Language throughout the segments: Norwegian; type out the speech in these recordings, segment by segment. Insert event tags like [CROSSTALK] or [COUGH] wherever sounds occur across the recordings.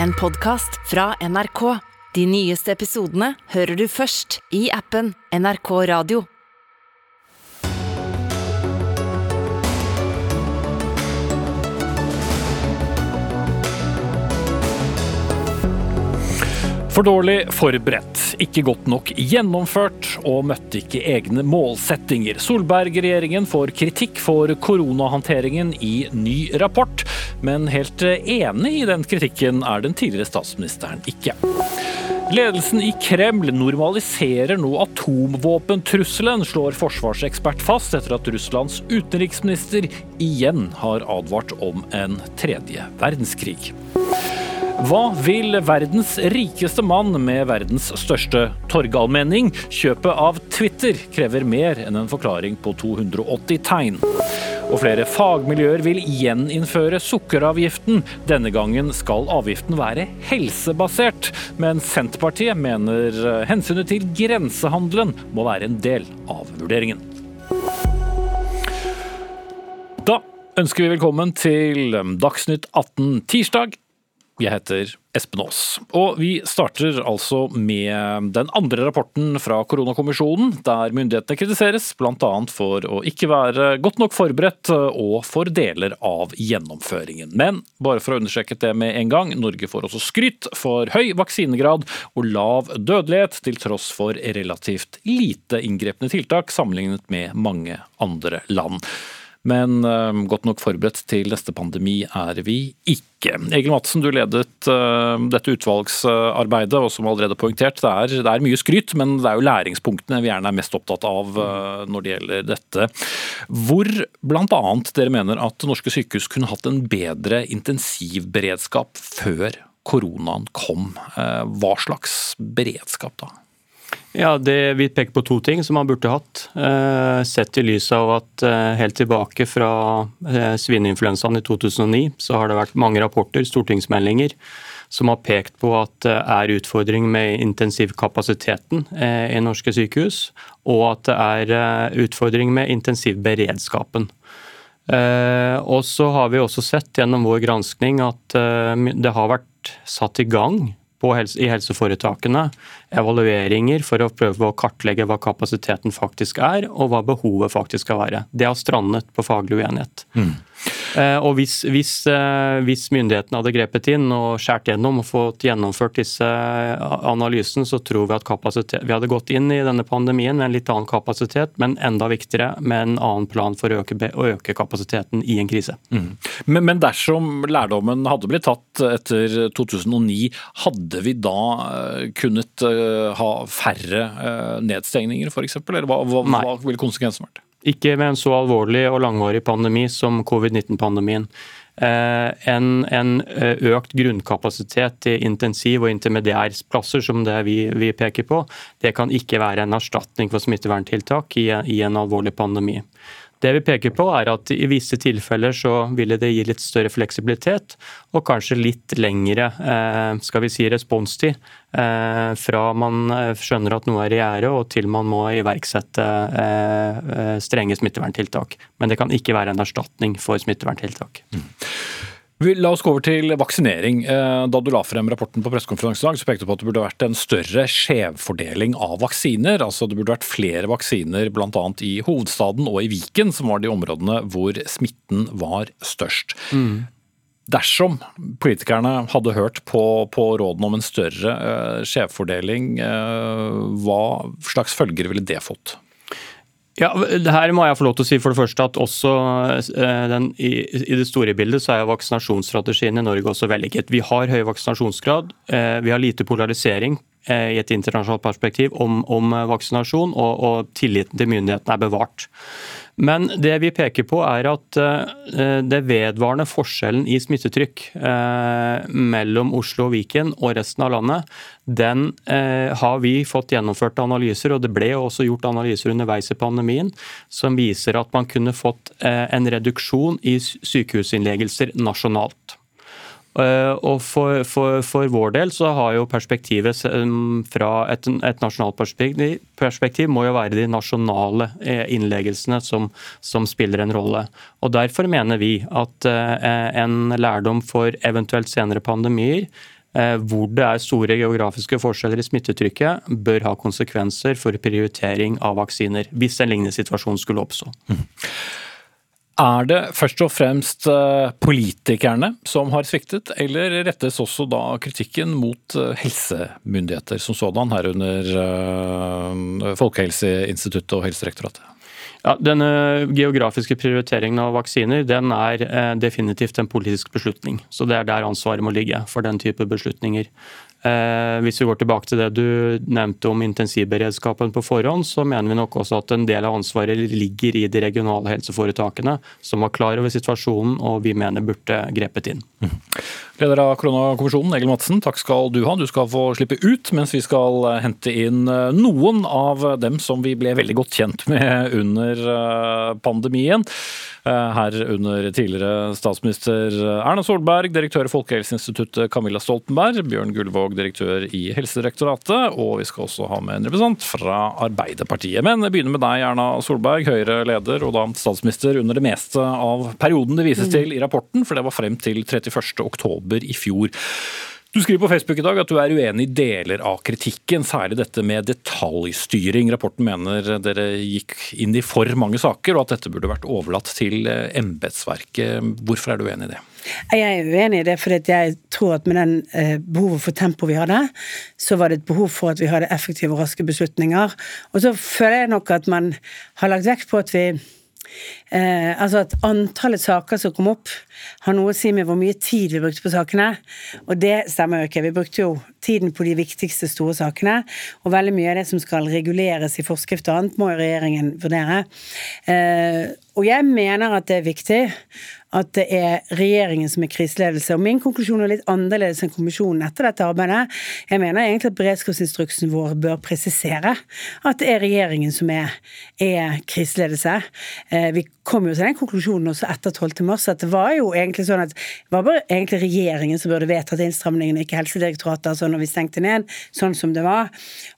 en podkast fra NRK. De nyeste episodene hører du først i appen NRK Radio. For dårlig forberedt, ikke godt nok gjennomført og møtte ikke egne målsettinger. Solberg-regjeringen får kritikk for koronahåndteringen i ny rapport, men helt enig i den kritikken er den tidligere statsministeren ikke. Ledelsen i Kreml normaliserer nå atomvåpentrusselen, slår forsvarsekspert fast etter at Russlands utenriksminister igjen har advart om en tredje verdenskrig. Hva vil verdens rikeste mann med verdens største torgallmenning? Kjøpet av Twitter krever mer enn en forklaring på 280 tegn. Og flere fagmiljøer vil gjeninnføre sukkeravgiften. Denne gangen skal avgiften være helsebasert, men Senterpartiet mener hensynet til grensehandelen må være en del av vurderingen. Da ønsker vi velkommen til Dagsnytt 18 tirsdag. Jeg heter Espen Aas. Og vi starter altså med den andre rapporten fra koronakommisjonen, der myndighetene kritiseres bl.a. for å ikke være godt nok forberedt og for deler av gjennomføringen. Men bare for å understreke det med en gang, Norge får også skryt for høy vaksinegrad og lav dødelighet, til tross for relativt lite inngrepne tiltak sammenlignet med mange andre land. Men uh, godt nok forberedt til neste pandemi er vi ikke. Egil Madsen, du ledet uh, dette utvalgsarbeidet, og som allerede poengtert, det er, det er, mye skryt, men det er jo læringspunktene vi gjerne er mest opptatt av uh, når det gjelder dette. Hvor bl.a. dere mener at norske sykehus kunne hatt en bedre intensivberedskap før koronaen kom. Hva slags beredskap da? Ja, det, Vi peker på to ting som man burde hatt. Eh, sett i lys av at eh, helt tilbake fra eh, svineinfluensaen i 2009, så har det vært mange rapporter, stortingsmeldinger, som har pekt på at det er utfordring med intensivkapasiteten eh, i norske sykehus, og at det er eh, utfordring med intensivberedskapen. Eh, og så har vi også sett gjennom vår granskning at det har vært satt i gang helse, i helseforetakene evalueringer for å prøve å kartlegge hva kapasiteten faktisk er, og hva behovet faktisk skal være. Det har strandet på faglig uenighet. Mm. Eh, og hvis, hvis, eh, hvis, myndighetene hadde grepet inn og skåret gjennom og fått gjennomført disse analysene, så tror vi at vi hadde gått inn i denne pandemien med en litt annen kapasitet, men enda viktigere med en annen plan for å øke, å øke kapasiteten i en krise. Mm. Men, men, dersom lærdommen hadde blitt tatt etter 2009, hadde vi da eh, kunnet ha færre nedstengninger f.eks., eller hva, hva, hva ville konsekvensen vært? Ikke med en så alvorlig og langvarig pandemi som covid-19-pandemien. Eh, en, en, eh, økt grunnkapasitet til intensiv- og intermediærplasser, som det vi, vi, peker på, det kan ikke være en erstatning for smitteverntiltak i, i en alvorlig pandemi. Det vi peker på er at I visse tilfeller så ville det gi litt større fleksibilitet og kanskje litt lengre eh, skal vi si, responstid eh, fra man eh, skjønner at noe er i gjære og til man må iverksette strenge smitteverntiltak. Men det kan ikke være en erstatning for smitteverntiltak. Mm. La oss gå over til vaksinering. Eh, da du la frem rapporten på pressekonferansen i dag, så pekte du på at det burde vært en større skjevfordeling av vaksiner. Altså Det burde vært flere vaksiner bl.a. i hovedstaden og i Viken, som var de områdene hvor smitten var størst. Mm. Dersom politikerne hadde hørt på, på rådene om en større uh, skjevfordeling, uh, hva slags følger ville det fått? Ja, her må jeg få lov til å si for det første at også eh, den, i, i, det store bildet så er vaksinasjonsstrategien i Norge også vellykket. Vi har høy vaksinasjonsgrad, eh, vi har lite polarisering i et internasjonalt perspektiv om, om vaksinasjon, og, og tilliten til myndighetene er bevart. Men det vi peker på er at eh, det vedvarende forskjellen i smittetrykk eh, mellom Oslo og Viken og resten av landet, den eh, har vi fått gjennomført analyser, og det ble også gjort analyser underveis i pandemien som viser at man kunne fått en reduksjon i sykehusinnleggelser nasjonalt. Eh, og for, for, for, vår del så har jo perspektivet fra et, et nasjonalt perspektiv, perspektiv, må jo være de nasjonale eh, innleggelsene som, som, spiller en rolle. Og Derfor mener vi at eh, en lærdom for eventuelt senere pandemier hvor det er store geografiske forskjeller i smittetrykket, bør ha konsekvenser for prioritering av vaksiner, hvis en lignende situasjon skulle oppstå. Mm. Er det først og fremst eh, politikerne som har sviktet, eller rettes også da kritikken mot eh, helsemyndigheter som sådan, herunder eh, Folkehelseinstituttet og Helsedirektoratet? Ja, Denne geografiske prioriteringen av vaksiner den er definitivt en politisk beslutning. Så Det er der ansvaret må ligge for den type beslutninger. Eh, hvis vi går tilbake til det du nevnte om intensivberedskapen på forhånd, så mener vi nok også at en del av ansvaret ligger i de regionale helseforetakene, som var klar over situasjonen og vi mener burde grepet inn. Mm. Leder av koronakommisjonen, Egil Madsen, takk skal du ha. Du skal få slippe ut, mens vi skal eh, hente inn eh, noen av dem som vi ble veldig godt kjent [LAUGHS] med under pandemien. Herunder tidligere statsminister Erna Solberg, direktør i Folkehelseinstituttet Camilla Stoltenberg, Bjørn Gullvåg direktør i Helsedirektoratet, og vi skal også ha med en representant fra Arbeiderpartiet. Men jeg begynner med deg, Erna Solberg, Høyre-leder og da statsminister under det meste av perioden det vises mm. til i rapporten, for det var frem til 31. oktober i fjor. Du skriver på Facebook i dag at du er uenig i deler av kritikken, særlig dette med detaljstyring. Rapporten mener dere gikk inn i for mange saker, og at dette burde vært overlatt til embetsverket. Hvorfor er du uenig i det? Jeg er uenig i det, for jeg tror at med den eh, behovet for tempo vi hadde, så var det et behov for at vi hadde effektive og raske beslutninger. Og så føler jeg nok at man har lagt vekt på at vi Eh, altså at antallet saker som kom opp, har noe å si med hvor mye tid vi brukte på sakene. Og det stemmer jo ikke. Vi brukte jo tiden på de viktigste store sakene. Og veldig mye av det som skal reguleres i forskrift og annet, må jo regjeringen vurdere. Eh, og jeg mener at det er viktig at det er regjeringen som er kriseledelse. Og min konklusjon er litt annerledes enn kommisjonen etter dette arbeidet. Jeg mener egentlig at beredskapsinstruksen vår bør presisere at det er regjeringen som er, er kriseledelse. Eh, vi kom jo til den konklusjonen også etter 12. mars at det var jo egentlig sånn at det var bare egentlig regjeringen som burde vedtatt innstramningene, ikke Helsedirektoratet, altså når vi stengte ned, sånn som det var.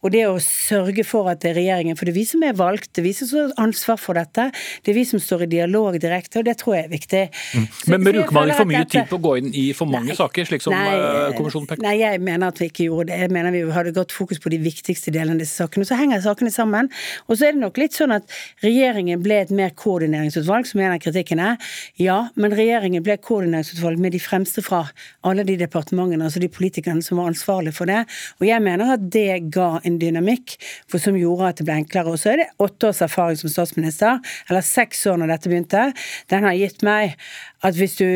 Og det å sørge for at det er regjeringen, for det er vi som er valgt, det er vi som har ansvar for dette, det er vi som står i dialog direkte, og det tror jeg er viktig. Mm. Men bruker man ikke for mye tid på å gå inn i for mange nei, saker, slik som nei, eh, kommisjonen peker på? Nei, jeg mener at vi ikke gjorde det. Jeg mener vi hadde godt fokus på de viktigste delene av disse sakene. Så henger sakene sammen. Og så er det nok litt sånn at regjeringen ble et mer koordineringsutvalg, som en av kritikkene. Ja, men regjeringen ble koordineringsutvalg med de fremste fra alle de departementene, altså de politikerne som var ansvarlige for det. Og jeg mener at det ga en dynamikk for som gjorde at det ble enklere. Og så er det åtte års erfaring som statsminister, eller seks år når dette begynte. Den har gitt meg at hvis du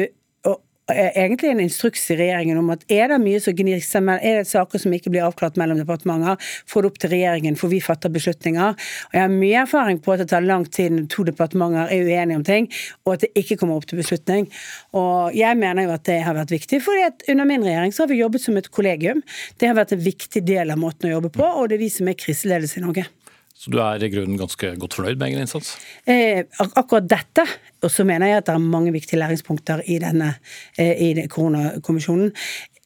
egentlig en instruks i regjeringen om at er det mye som gnir seg er det saker som ikke blir avklart mellom departementer, få det opp til regjeringen, for vi fatter beslutninger. Og Jeg har mye erfaring på at det tar lang tid når to departementer er uenige om ting, og at det ikke kommer opp til beslutning. Og Jeg mener jo at det har vært viktig, for under min regjering så har vi jobbet som et kollegium. Det har vært en viktig del av måten å jobbe på, og det er vi som er kriseledelse i Norge. Så du er i grunnen ganske godt fornøyd med egen innsats? Eh, ak akkurat dette. Og så mener jeg at det er mange viktige læringspunkter i denne eh, i koronakommisjonen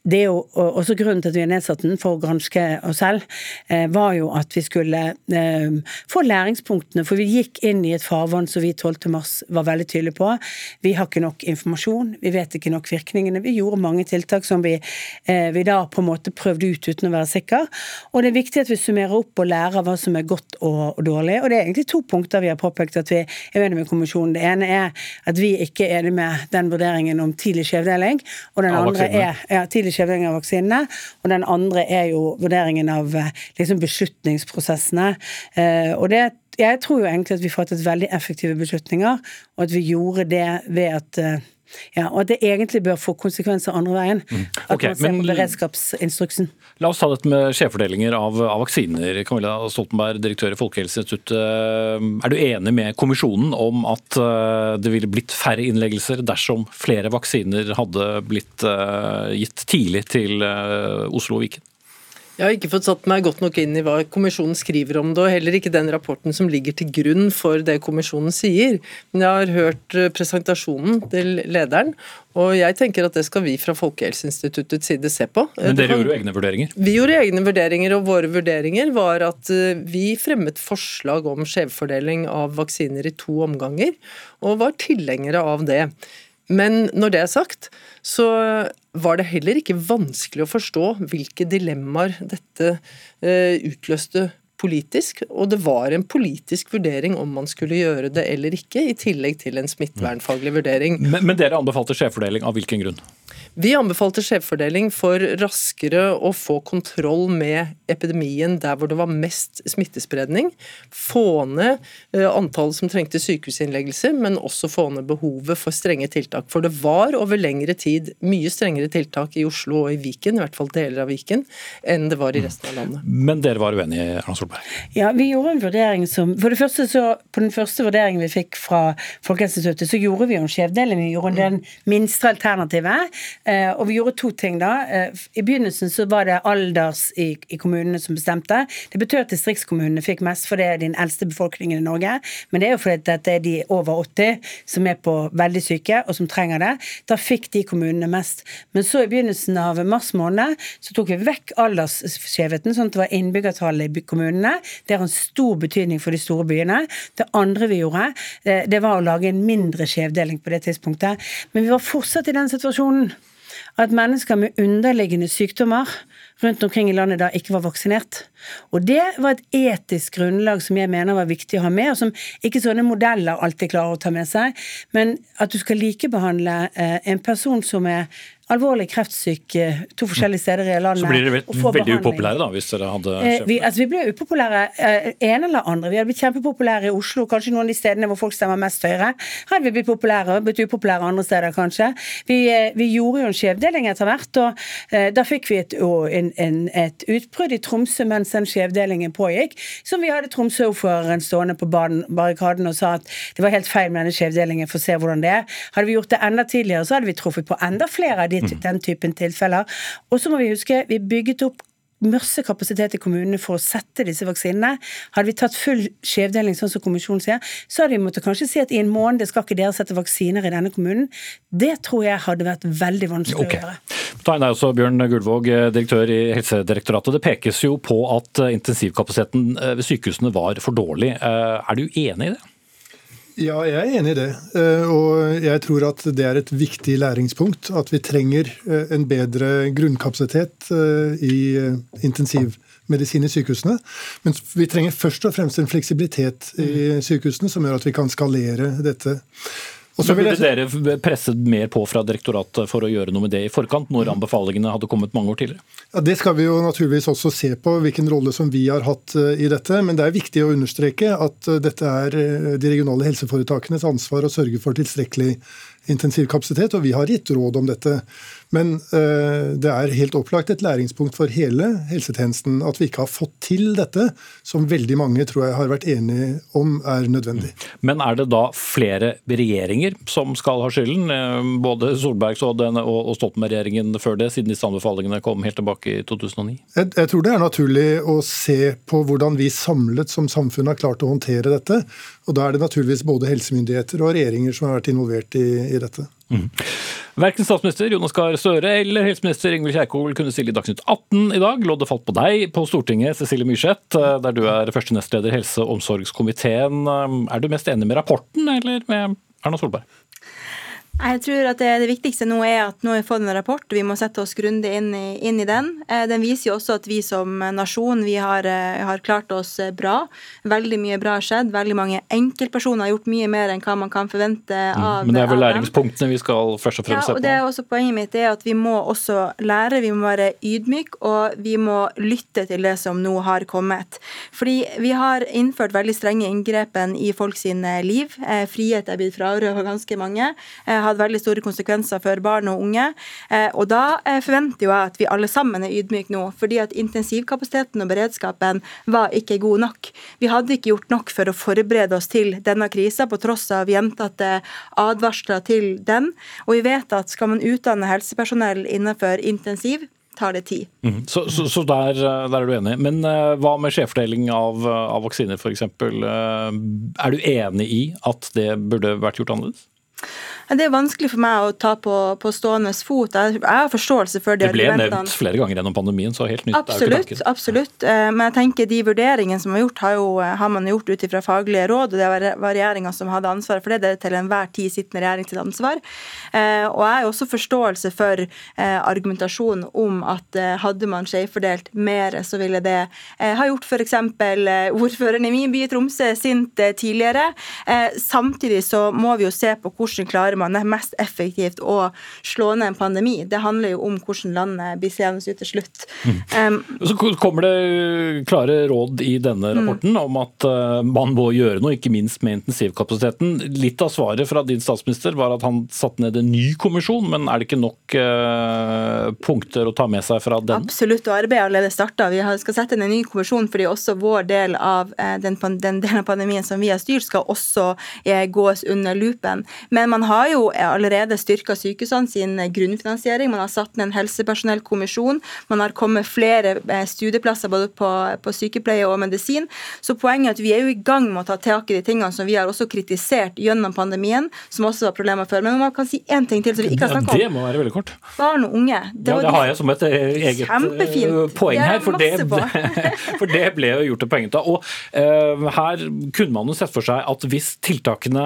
det er jo også grunnen til at vi har nedsatt den for å granske oss selv, eh, var jo at vi skulle eh, få læringspunktene. For vi gikk inn i et farvann som vi 12. mars var veldig tydelige på. Vi har ikke nok informasjon, vi vet ikke nok virkningene. Vi gjorde mange tiltak som vi, eh, vi da på en måte prøvde ut uten å være sikre. Og det er viktig at vi summerer opp og lærer hva som er godt og, dårlig. Og det er egentlig to punkter vi har påpekt at vi er uenige med kommisjonen. Det ene er at vi ikke er enige med den vurderingen om tidlig skjevdeling, og den andre er ja, tidlig skjevdeling av vaksinene. Og den andre er jo vurderingen av eh, liksom, beslutningsprosessene. Eh, og det jeg tror jo egentlig at vi fattet veldig effektive beslutninger, og at vi gjorde det ved at eh, ja, og at det egentlig bør få konsekvenser andre veien. Mm. Okay, at man ser på beredskapsinstruksen. La oss ta dette med skjevfordelinger av, av, vaksiner. Camilla Stoltenberg, direktør i Folkehelseinstituttet. Er du enig med kommisjonen om at det ville blitt færre innleggelser dersom flere vaksiner hadde blitt gitt tidlig til Oslo og Viken? Jeg har ikke fått satt meg godt nok inn i hva kommisjonen skriver om det, og heller ikke den rapporten som ligger til grunn for det kommisjonen sier. Men jeg har hørt eh, presentasjonen til lederen, og jeg tenker at det skal vi fra Folkehelseinstituttets side se på. Men dere gjorde jo egne vurderinger? Vi gjorde egne vurderinger, og våre vurderinger var at eh, vi fremmet forslag om skjevfordeling av vaksiner i to omganger, og var tilhengere av det. Men når det er sagt, så var det heller ikke vanskelig å forstå hvilke dilemmaer dette eh, utløste politisk, og det var en politisk vurdering om man skulle gjøre det eller ikke, i tillegg til en smittevernfaglig vurdering. Men, men dere anbefalte skjevfordeling av hvilken grunn? Vi anbefalte skjevfordeling for raskere å få kontroll med epidemien der hvor det var mest smittespredning. Få ned eh, antallet som trengte sykehusinnleggelser, men også få ned behovet for strenge tiltak. For det var over lengre tid mye strengere tiltak i Oslo og i Viken, i hvert fall deler av Viken, enn det var i resten av landet. Men dere var uenige, Erna Solberg? Ja, vi gjorde en vurdering som For det første så, på den første vurderingen vi fikk fra Folkehelseinstituttet, så gjorde vi jo en skjevdeling. Vi gjorde den minste alternativet. Eh, og vi gjorde to ting da. Eh, I begynnelsen så var det alders i, i, kommunene som bestemte. Det betød at distriktskommunene fikk mest, for det er den eldste befolkningen i Norge. Men det er jo fordi dette er de over 80 som er på veldig syke, og som trenger det. Da fikk de kommunene mest. Men så i begynnelsen av mars måned så tok vi vekk aldersskjevheten, sånn at det var innbyggertallet i kommunene. Det har en stor betydning for de store byene. Det andre vi gjorde, eh, det var å lage en mindre skjevdeling på det tidspunktet. Men vi var fortsatt i den situasjonen at mennesker med underliggende sykdommer rundt omkring i landet da ikke var vaksinert. Og det var et etisk grunnlag som jeg mener var viktig å ha med, og som ikke sånne modeller alltid klarer å ta med seg. Men at du skal likebehandle eh, en person som er alvorlig kreftsyk to forskjellige steder i landet. Så blir dere veldig behandling. upopulære da, hvis dere hadde eh, vi, altså, vi ble upopulære eh, ene eller andre. Vi hadde blitt kjempepopulære i Oslo, kanskje noen av de stedene hvor folk stemmer mest Høyre. Hadde vi blitt populære, blitt upopulære andre steder kanskje. Vi, eh, vi gjorde jo en skjevdeling etter hvert, og da fikk vi et, en, en, et utbrudd i Tromsø mens den skjevdelingen pågikk, som vi hadde Tromsø-ordføreren stående på barrikaden og sa at det var helt feil med denne skjevdelingen, for å se hvordan det er. Hadde vi gjort det enda tidligere, så hadde vi truffet på enda flere av de Mm. Den typen tilfeller. Og så må vi huske, vi bygget opp masse kapasitet i kommunene for å sette disse vaksinene. Hadde vi tatt full skjevdeling, sånn som kommisjonen sier, så hadde vi måttet kanskje si at i en måned skal ikke dere sette vaksiner i denne kommunen. Det tror jeg hadde vært veldig vanskelig okay. å gjøre. Ta inn deg også, Bjørn Gullvåg, direktør i Helsedirektoratet. Det pekes jo på at intensivkapasiteten ved sykehusene var for dårlig. Er du enig i det? Ja, jeg er enig i det. Eh, og jeg tror at det er et viktig læringspunkt. At vi trenger eh, en bedre grunnkapasitet eh, i intensivmedisin i sykehusene. Men vi trenger først og fremst en fleksibilitet i sykehusene som gjør at vi kan skalere dette. Så burde dere presset mer på fra direktoratet for å gjøre noe med det i forkant, når anbefalingene hadde kommet mange år tidligere? Ja, Det skal vi jo naturligvis også se på, hvilken rolle som vi har hatt eh, i dette. Men det er viktig å understreke at eh, dette er eh, de regionale helseforetakenes ansvar å sørge for tilstrekkelig intensivkapasitet, og vi har gitt råd om dette. Men uh, det er helt opplagt et læringspunkt for hele helsetjenesten at vi ikke har fått til dette, som veldig mange tror jeg har vært enige om er nødvendig. Mm. Men er det da flere regjeringer som skal ha skylden? Eh, både Solbergs og, og Stoltenberg-regjeringen før det, siden disse anbefalingene kom helt tilbake i 2009? Jeg, jeg tror det er naturlig å se på hvordan vi samlet som samfunn har klart å håndtere dette. Og Da er det naturligvis både helsemyndigheter og regjeringer som har vært involvert i, i dette. Mm. Verken statsminister Jonas Gahr Støre eller helseminister Ingvild Kjerkol kunne stille i Dagsnytt 18 i dag. Loddet falt på deg på Stortinget, Cecilie Myrseth, der du er første nestleder helse- og omsorgskomiteen. Er du mest enig med rapporten eller med Erna Solberg? Jeg tror at det, det, viktigste nå er at nå har vi fått en rapport, vi må sette oss grundig inn, inn, i den. Eh, den viser jo også at vi som nasjon vi har, eh, har, klart oss eh, bra. Veldig mye bra har skjedd. Veldig mange enkeltpersoner har gjort mye mer enn hva man kan forvente mm, av dem. Men det er vel læringspunktene vi skal først og fremst se på? Ja, og det er også Poenget mitt er at vi må også lære, vi må være ydmyke, og vi må lytte til det som nå har kommet. Fordi vi har innført veldig strenge inngrepen i folks liv. Frihet er blitt frarøvet ganske mange. Har hatt veldig store konsekvenser for barn og unge. Eh, og da eh, forventer jo jeg at vi alle sammen er ydmyke nå, fordi at intensivkapasiteten og beredskapen var ikke god nok. Vi hadde ikke gjort nok for å forberede oss til denne krisa, på tross av gjentatte advarsler til den. Og vi vet at skal man utdanne helsepersonell innenfor intensiv, tar det tid. Mm. Så, så, så der, der, er du enig. Men uh, hva med skjevfordeling av, av vaksiner f.eks.? Uh, er du enig i at det burde vært gjort annerledes? Det er vanskelig for meg å ta på, på stående fot. Jeg, jeg har forståelse for de Det ble nevnt flere ganger gjennom pandemien, så helt nytt er Absolutt. tanken. absolutt. Eh, Men jeg tenker de vurderingene som er gjort, har, jo, eh, har man gjort ut ifra faglige råd, og det var- regjeringa som hadde ansvaret for det. Det er til enhver tid sittende regjering sitt ansvar. Eh, Og jeg har også forståelse for argumentasjonen om at hadde man skjevfordelt mer, så ville det ha gjort f.eks. ordføreren i min by, Tromsø, sint tidligere. Samtidig så må vi jo se på hvordan klarer man det mest effektivt å slå ned en pandemi. Det handler jo om hvordan landet blir seende ut til slutt. Um, Så kommer det klare råd i denne Mm. rapporten om at eh, man må gjøre noe, ikke minst med intensivkapasiteten. Litt av svaret fra din statsminister var at han satte ned en ny kommisjon, men er det ikke nok uh, punkter å ta med seg fra den? Absolutt, og arbeidet er allerede starta. Vi skal sette inn en ny kommisjon fordi også vår del av eh, den, den delen av pandemien som vi har styrt, skal også gås under lupen. Men man har jo allerede styrka sykehusene sin grunnfinansiering. Man har satt ned en helsepersonellkommisjon. Man har kommet flere eh, studieplasser både på, på sykepleie og medisin. Så poenget er at vi er jo i gang med å ta tak i de tingene som vi har også kritisert gjennom pandemien, som også var problemer før. Men man kan si én ting til som vi ikke har Ja, snakka det må være veldig kort. Barn og unge. Ja, var det har jeg som et eh, eget eh, Kjempefint. poeng er her, for det, [LAUGHS] for det ble jo gjort til poeng av. Og uh, her kunne man jo sett for seg at hvis tiltakene,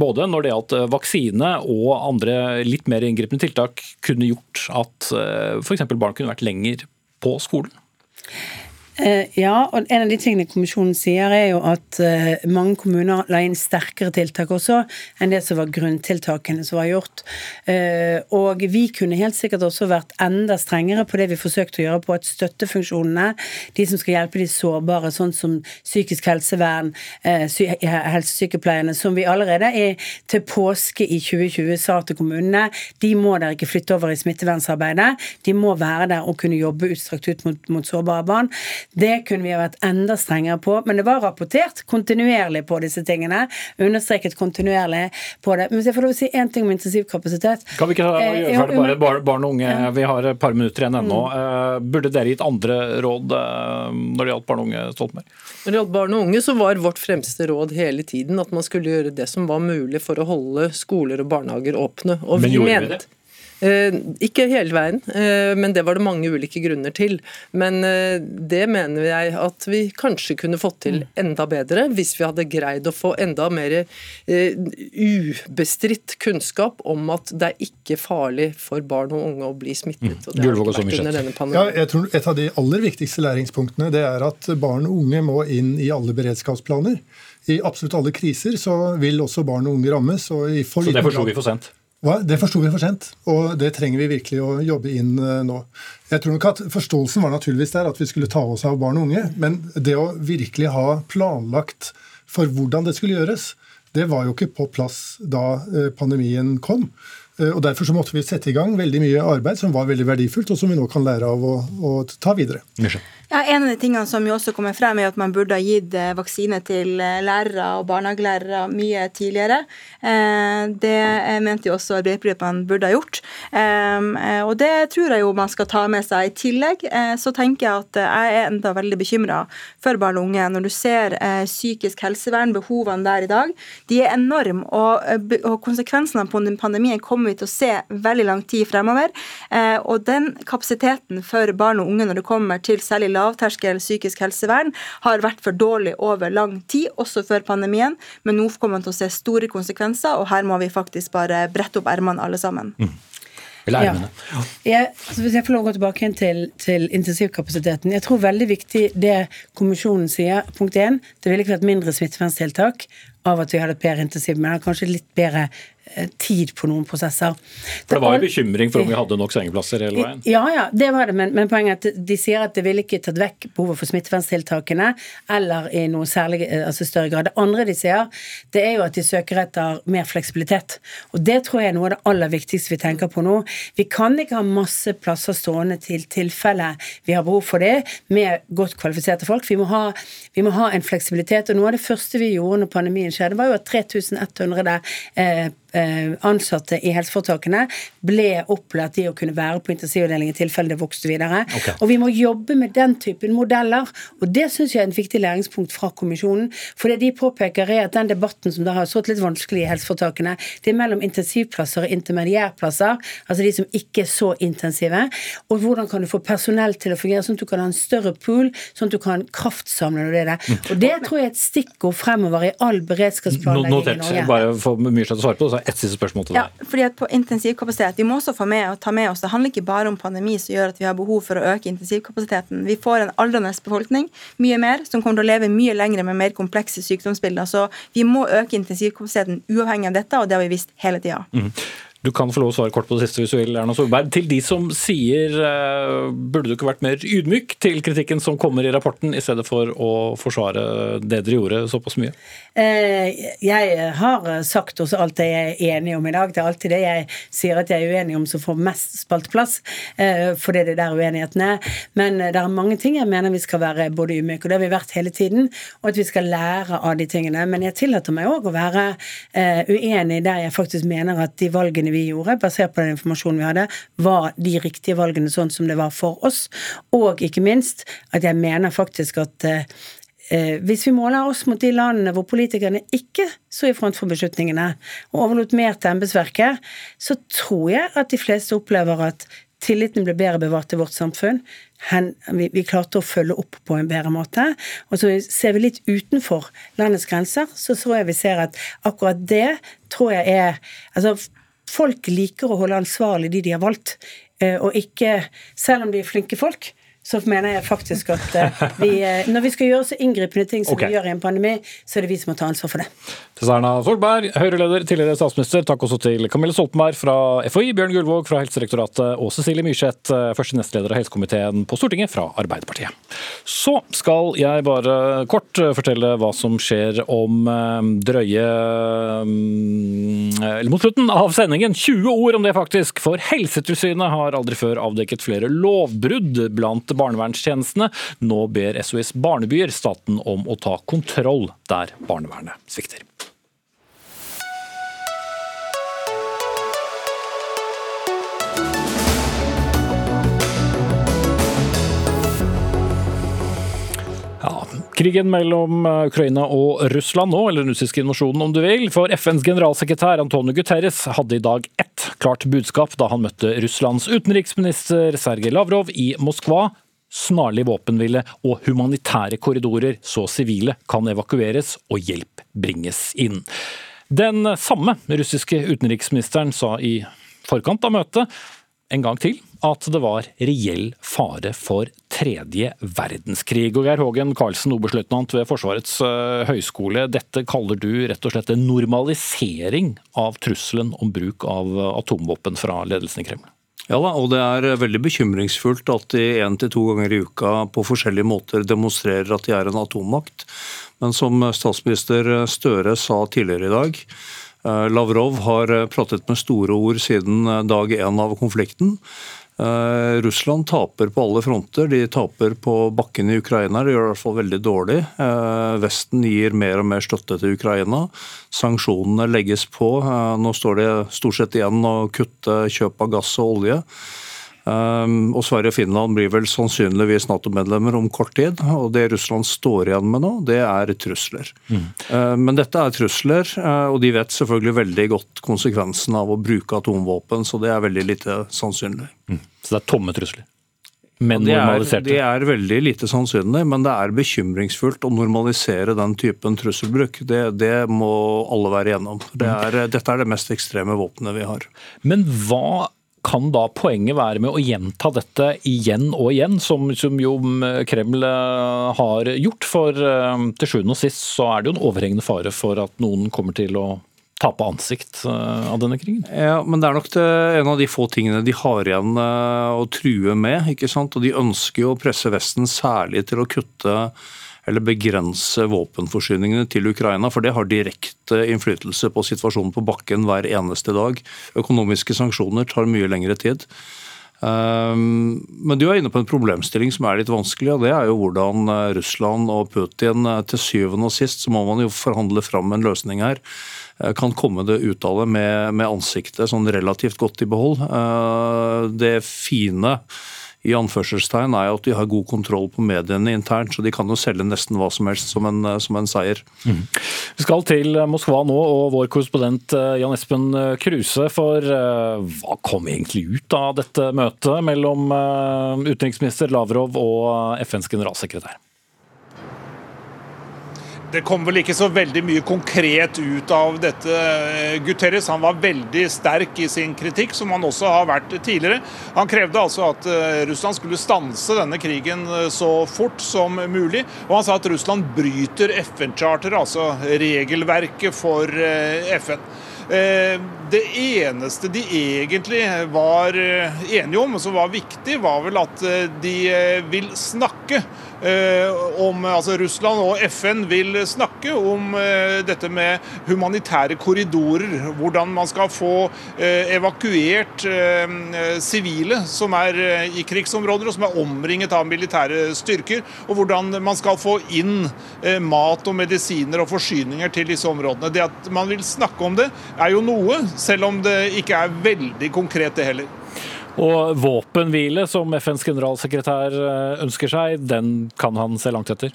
både når det gjaldt eh, vaksine og andre litt mer inngripende tiltak, kunne gjort at uh, f.eks. barn kunne vært lenger på skolen. Eh, ja, og en av de tingene kommisjonen sier er jo at eh, mange kommuner la inn sterkere tiltak også enn det som var grunntiltakene som var gjort. Eh, og vi kunne helt sikkert også vært enda strengere på det vi forsøkte å gjøre på at støttefunksjonene, de som skal hjelpe de sårbare, sånn som psykisk helsevern, helsesykepleierne, som vi allerede er til påske i 2020 sa til kommunene, de må dere ikke flytte over i smittevernsarbeidet, de må være der og kunne jobbe utstrakt ut mot, mot sårbare barn. Det kunne vi ha vært enda strengere på, men det var rapportert kontinuerlig på disse tingene. Understreket kontinuerlig på det. Men hvis jeg får lov å si én ting om intensivkapasitet Kan vi ikke Eh, gjøre jo, ferdig bare barn, barn og unge? Vi har et par minutter igjen ennå. Mm. Eh, Burde dere gitt andre råd eh, når det gjaldt barn og unge, Stoltenberg? Når det gjaldt barn og unge, så var vårt fremste råd hele tiden at man skulle gjøre det som var mulig for å holde skoler og barnehager åpne. Og Men vi gjorde vi det? Eh, ikke hele veien, eh, men det var det mange ulike grunner til. Men eh, det mener jeg at vi kanskje kunne fått til Mm. enda bedre, hvis vi hadde greid å få enda mer ubestridt kunnskap om at det er ikke farlig for barn og unge å bli smittet. Og det har ikke vært under denne Ja, jeg tror Et av de aller viktigste læringspunktene det er at barn og unge må inn i alle beredskapsplaner. I absolutt alle kriser så vil også barn og unge rammes. og i for Så det forsto vi for sent. Det forsto vi for sent, og det trenger vi virkelig å jobbe inn eh, nå. Jeg tror nok at Forståelsen var naturligvis der at vi skulle ta oss av barn og unge, men det å virkelig ha planlagt for hvordan det skulle gjøres, det var jo ikke på plass da eh, pandemien kom. Eh, Og Derfor så måtte vi sette i gang veldig mye arbeid som var veldig verdifullt, og som vi nå kan lære av å, å ta videre. Ja, En av de tingene som jo også kommer frem, er at man burde ha gitt eh, vaksine til eh, lærere og barnehagelærere mye tidligere. Eh, Det mente jo også Arbeiderpartiet at man burde ha gjort. Um, eh, Og det tror jeg jo man skal ta med seg. I tillegg eh, så tenker jeg at jeg er enda veldig bekymra for barn og unge. Når du ser psykisk helsevern, behovene der i dag, de er enorme. Og, konsekvensene av pand- pandemien kommer vi til å se veldig lang tid fremover. Eh, Og den kapasiteten for barn og unge når det kommer til særlig lavterskel psykisk helsevern, har vært for dårlig over lang tid, også før pandemien. Men nå kommer man til å se store konsekvenser, og her må vi faktisk bare brette opp ermene alle sammen. Mm. Ja. Jeg, altså hvis jeg får lov å gå tilbake til, til intensivkapasiteten. Jeg tror veldig viktig det kommisjonen sier. Punkt én, det ville ikke vært mindre smitteverntiltak av at vi hadde et bedre intensiv, men kanskje litt bedre tid på noen prosesser. For det var jo bekymring for om vi hadde nok sengeplasser hele veien. Ja, ja, det var det, men, men poenget er at de sier at det ville ikke tatt vekk behovet for smitteverntiltakene, eller i noe særlig, eh, altså større grad. Det andre de sier, det er jo at de søker etter mer fleksibilitet. Og det tror jeg er noe av det aller viktigste vi tenker på nå. Vi kan ikke ha masse plasser stående til tilfelle vi har behov for det, med godt kvalifiserte folk. Vi må ha, vi må ha en fleksibilitet. Og noe av det første vi gjorde når pandemien skjedde, var jo at 3100 eh, eh, ansatte i helseforetakene ble opplært i å kunne være på intensivavdeling i tilfelle det vokste videre. Okay. Og vi må jobbe med den typen modeller, og det syns jeg er en viktig læringspunkt fra kommisjonen. For det de påpeker er at den debatten som da har stått litt vanskelig i helseforetakene, det er mellom intensivplasser og intermediærplasser, altså de som ikke er så intensive, og hvordan kan du få personell til å fungere sånn at du kan ha en større pool, sånn at du kan kraftsamle når det er det. Og det tror jeg er et stikkord fremover i all beredskapsplanlegging i Notert. Norge. Bare for Myrseth å svare på så ett siste spørsmål til deg. Ja, fordi at på intensivkapasitet, Vi må også få med, og ta med oss, Det handler ikke bare om pandemi som gjør at vi har behov for å øke intensivkapasiteten. Vi får en aldrende befolkning, mye mer, som kommer til å leve mye lenger med mer komplekse sykdomsbilder. Så vi må øke intensivkapasiteten uavhengig av dette, og det har vi visst hele tida. Du kan få lov å svare kort på det siste hvis du vil, Erna Solberg. Til de som sier eh, burde du ikke vært mer ydmyk til kritikken som kommer i rapporten, i stedet for å forsvare det dere gjorde såpass mye? Eh, Jeg har sagt også alt det jeg er enig om i dag. Det er alltid det jeg sier at jeg er uenig om som får mest spalteplass, eh, fordi det er der uenigheten er. Men det er mange ting jeg mener vi skal være både ydmyke, og det har vi vært hele tiden, og at vi skal lære av de tingene. Men jeg tillater meg òg å være uenig der jeg faktisk mener at de valgene vi gjorde, basert på den informasjonen vi hadde, var de riktige valgene sånn som det var for oss. Og ikke minst at jeg mener faktisk at eh, Eh, hvis vi måler oss mot de landene hvor politikerne ikke sto i front for beslutningene, og overlot mer til embetsverket, så tror jeg at de fleste opplever at tilliten ble bedre bevart i vårt samfunn. Hen, vi, vi klarte å følge opp på en bedre måte. Og så ser vi litt utenfor landets grenser, så tror jeg vi ser at akkurat det tror jeg er Altså, folk liker å holde ansvarlig de de har valgt, eh, og ikke Selv om de er flinke folk, så mener jeg faktisk at eh, vi, eh, når vi skal gjøre så inngripende ting som okay. vi gjør i en pandemi, så er det vi som må ta ansvar for det. Til Erna Solberg, Høyre-leder, tidligere statsminister. Takk også til Camille Stoltenberg fra FHI, Bjørn Gullvåg fra Helsedirektoratet og Cecilie Myrseth, eh, første nestleder av helsekomiteen på Stortinget fra Arbeiderpartiet. Så skal jeg bare kort fortelle hva som skjer om drøye Eller mot slutten av sendingen. 20 ord om det, faktisk. For Helsetilsynet har aldri før avdekket flere lovbrudd blant barnevernstjenestene. Nå ber SOS Barnebyer staten om å ta kontroll der barnevernet svikter. Krigen mellom eh, Ukraina og Russland nå, eller den russiske invasjonen om du vil. For FNs generalsekretær Antonio Guterres hadde i dag ett klart budskap da han møtte Russlands utenriksminister Sergej Lavrov i Moskva. Snarlig våpenhvile og humanitære korridorer, så sivile kan evakueres og hjelp bringes inn. Den samme russiske utenriksministeren sa i forkant av møtet en gang til at det var reell fare for tredje verdenskrig. Og Geir Hågen Karlsen, oberstløytnant ved Forsvarets eh, høgskole. Dette kaller du rett og slett en normalisering av trusselen om bruk av atomvåpen fra ledelsen i Kreml? Ja da, og det er veldig bekymringsfullt at de én til to ganger i uka på forskjellige måter demonstrerer at de er en atommakt. Men som statsminister Støre sa tidligere i dag, eh, Lavrov har pratet med store ord siden dag én av konflikten. Eh, Russland taper på alle fronter. De taper på bakken i Ukraina. De gjør det i hvert fall veldig dårlig. Uh, Vesten gir mer og mer støtte til Ukraina. Sanksjonene legges på. Uh, Nå står det stort sett igjen å kutte kjøp av gass og olje. Um, og Sverige og Finland blir vel sannsynligvis Nato-medlemmer om kort tid. Og det Russland står igjen med nå, det er trusler. Mm. men dette er trusler, uh, og de vet selvfølgelig veldig godt konsekvensen av å bruke atomvåpen, så det er veldig lite sannsynlig. Så det er tomme trusler. Men Det er, det er veldig lite sannsynlig, men det er bekymringsfullt å normalisere den typen trusselbruk. Det, det må alle være igjennom. Det er, dette er det mest ekstreme våpenet vi har. Men hva kan da poenget være med å gjenta dette igjen og igjen, som, som jo Kreml eh, har gjort? For eh, til sjuende og sist så er det jo en overhengende fare for at noen kommer til å tape ansikt eh, av denne krigen. Ja, men det er nok det, en av de få tingene de har igjen å true med. ikke sant? Og de ønsker jo å presse Vesten særlig til å kutte eller begrense våpenforsyningene til Ukraina, for det har direkte innflytelse på situasjonen på bakken hver eneste dag. Økonomiske sanksjoner tar mye lengre tid. Ehm, men du er inne på en problemstilling som er litt vanskelig, og det er jo hvordan eh, Russland og Putin eh, til syvende og sist, så må man jo forhandle fram en løsning her, eh, kan komme det ut av det med, med ansiktet sånn relativt godt i behold. Det fine i anførselstegn er jo at de har god kontroll på mediene internt, så de kan jo selge nesten hva som helst som en, som en seier. Mm. Vi skal til Moskva nå, og vår korrespondent eh, Jan Espen Kruse. For eh, hva kom egentlig ut av dette møtet mellom eh, utenriksminister Lavrov og FNs generalsekretær? Det kom vel ikke så veldig mye konkret ut av dette. Eh, Guterres han var veldig sterk i sin kritikk, som han også har vært tidligere. Han krevde altså at eh, Russland skulle stanse denne krigen eh, så fort som mulig. Og han sa at Russland bryter FN-charteret, altså regelverket for FN. Det eneste de egentlig var enige om, som var viktig, var vel at de vil snakke om altså Russland og FN vil snakke om eh, dette med humanitære korridorer. Hvordan man skal få eh, evakuert sivile som er i krigsområder og som er omringet av militære styrker. Og hvordan man skal få inn mat og medisiner og forsyninger til disse områdene. Det at man vil snakke om det, er jo noe, selv om det ikke er veldig konkret, det heller. Og våpenhvile, som FNs generalsekretær eh, ønsker seg, den kan han se langt etter?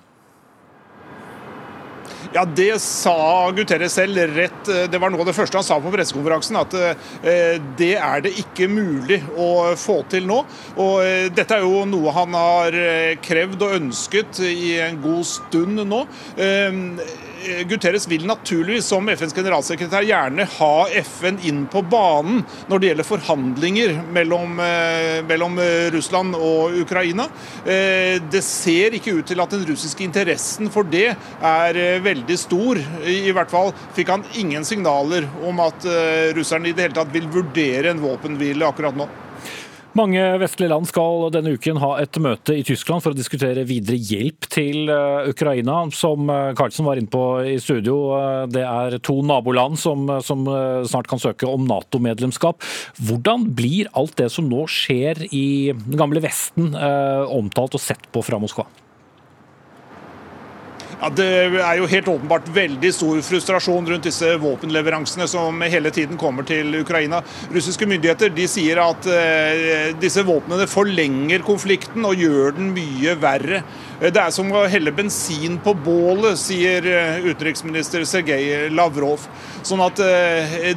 Ja, Det sa Guterres selv rett eh, Det var noe av det første han sa på pressekonferansen. At eh, det er det ikke mulig å få til nå. Og dette er jo noe han har krevd og ønsket i en god stund nå. Eh, Guterres vil naturligvis som FNs generalsekretær gjerne ha FN inn på banen når det gjelder forhandlinger mellom, eh, mellom eh, Russland og Ukraina. Det ser ikke ut til at den russiske interessen for det er veldig stor. I hvert fall fikk han ingen signaler om at russerne i det hele tatt vil vurdere en våpenhvile akkurat nå. Mange vestlige land skal denne uken ha et møte i Tyskland for å diskutere videre hjelp til eh, Ukraina. Som Karlsen eh, var inne på i studio, eh, det er to naboland som, som snart kan søke om Nato-medlemskap. Hvordan blir alt det som nå skjer i den gamle Vesten, omtalt og sett på fra Moskva? Ja, Det er jo helt åpenbart veldig stor frustrasjon rundt disse våpenleveransene som hele tiden kommer til Ukraina. Russiske myndigheter de sier at uh, disse våpnene forlenger konflikten og gjør den mye verre. Det er som å helle bensin på bålet, sier eh, utenriksminister Sergej Lavrov. Sånn at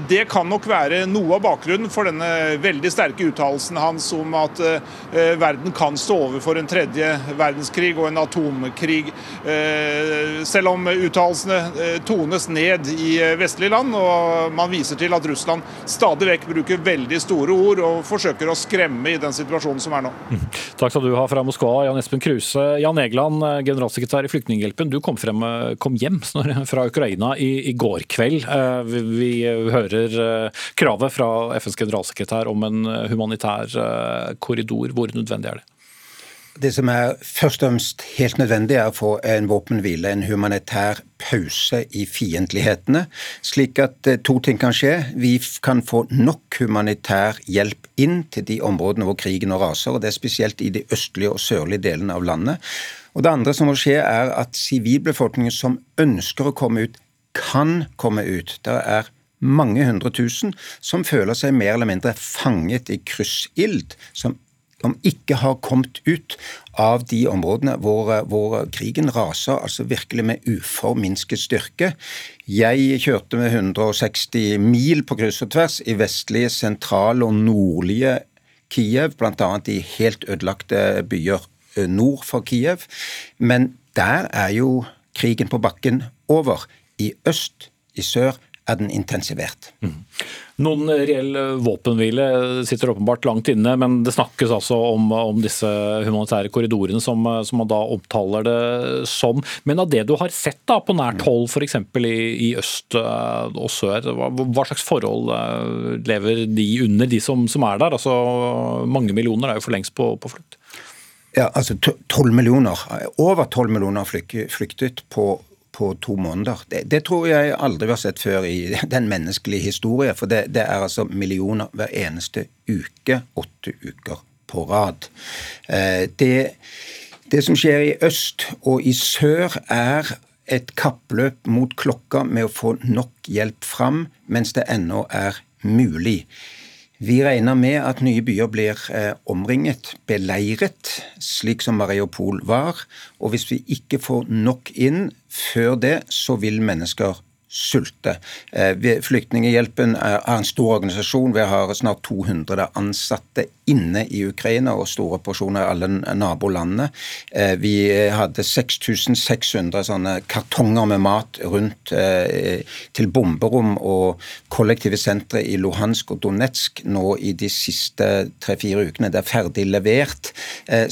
Det kan nok være noe av bakgrunnen for denne veldig sterke uttalelsen hans om at verden kan stå overfor en tredje verdenskrig og en atomkrig. Uh, selv om uttalelsene eh, tones ned i eh, vestlige land, og man viser til at Russland stadig vekk bruker veldig store ord og forsøker å skremme i den situasjonen som er nå. Mm. Takk skal du ha fra Moskva, Jan Espen Kruse. Jan Egeland, eh, generalsekretær i Flyktninghjelpen, du kom, frem, kom hjem [LAUGHS] fra Ukraina i, i går kveld. Vi hører kravet fra FNs generalsekretær om en humanitær korridor. Hvor nødvendig er det? Det som er først og fremst helt nødvendig, er å få en våpenhvile, en humanitær pause i fiendtlighetene, slik at eh, to ting kan skje. Vi kan få nok humanitær hjelp inn til de områdene hvor krigen nå raser, og det er spesielt i de østlige og sørlige delene av landet. Og Det andre som må skje, er at sivilbefolkningen som ønsker å komme ut, kan komme ut. Det er mange hundre tusen som føler seg mer eller mindre fanget i kryssild, som som ikke har kommet ut av de områdene hvor, hvor krigen raser altså virkelig med uforminsket styrke. Jeg kjørte med 160 mil på kryss og tvers i vestlige, sentrale og nordlige Kiev, bl.a. i helt ødelagte byer eh, nord for Kiev. Men der er jo krigen på bakken over. I øst, i sør, er den intensivert. Mm. Noen reell våpenhvile sitter åpenbart langt inne, men det snakkes altså om, om disse humanitære korridorene som, som, man da omtaler det som. Men av det du har sett da på nært hold, f.eks. I, i øst eh, og sør, hva, hva, slags forhold eh, lever de under, de som, som er der? Altså, mange millioner er jo for lengst på, på flukt. Ja, altså 12 millioner, Over 12 millioner flyktet på på to måneder. Det, det, tror jeg aldri vi har sett før i [LAUGHS] den menneskelige historie. For det, det, er altså millioner hver eneste uke, åtte uker på rad. Det, det som skjer i øst og i sør, er et kappløp mot klokka med å få nok hjelp fram mens det ennå er mulig. Vi regner med at nye byer blir eh, omringet, beleiret, slik som Mariupol var. Og hvis vi ikke får nok inn før det, så vil mennesker sulte. Eh, Flyktninghjelpen er en stor organisasjon. Vi har snart 200 ansatte inne i Ukraina og store porsjoner i alle nabolandene. Eh, vi hadde 6600 sånne kartonger med mat rundt eh, til bomberom og kollektive sentre i Luhansk og Donetsk nå i de siste tre-fire ukene. Det er ferdig levert.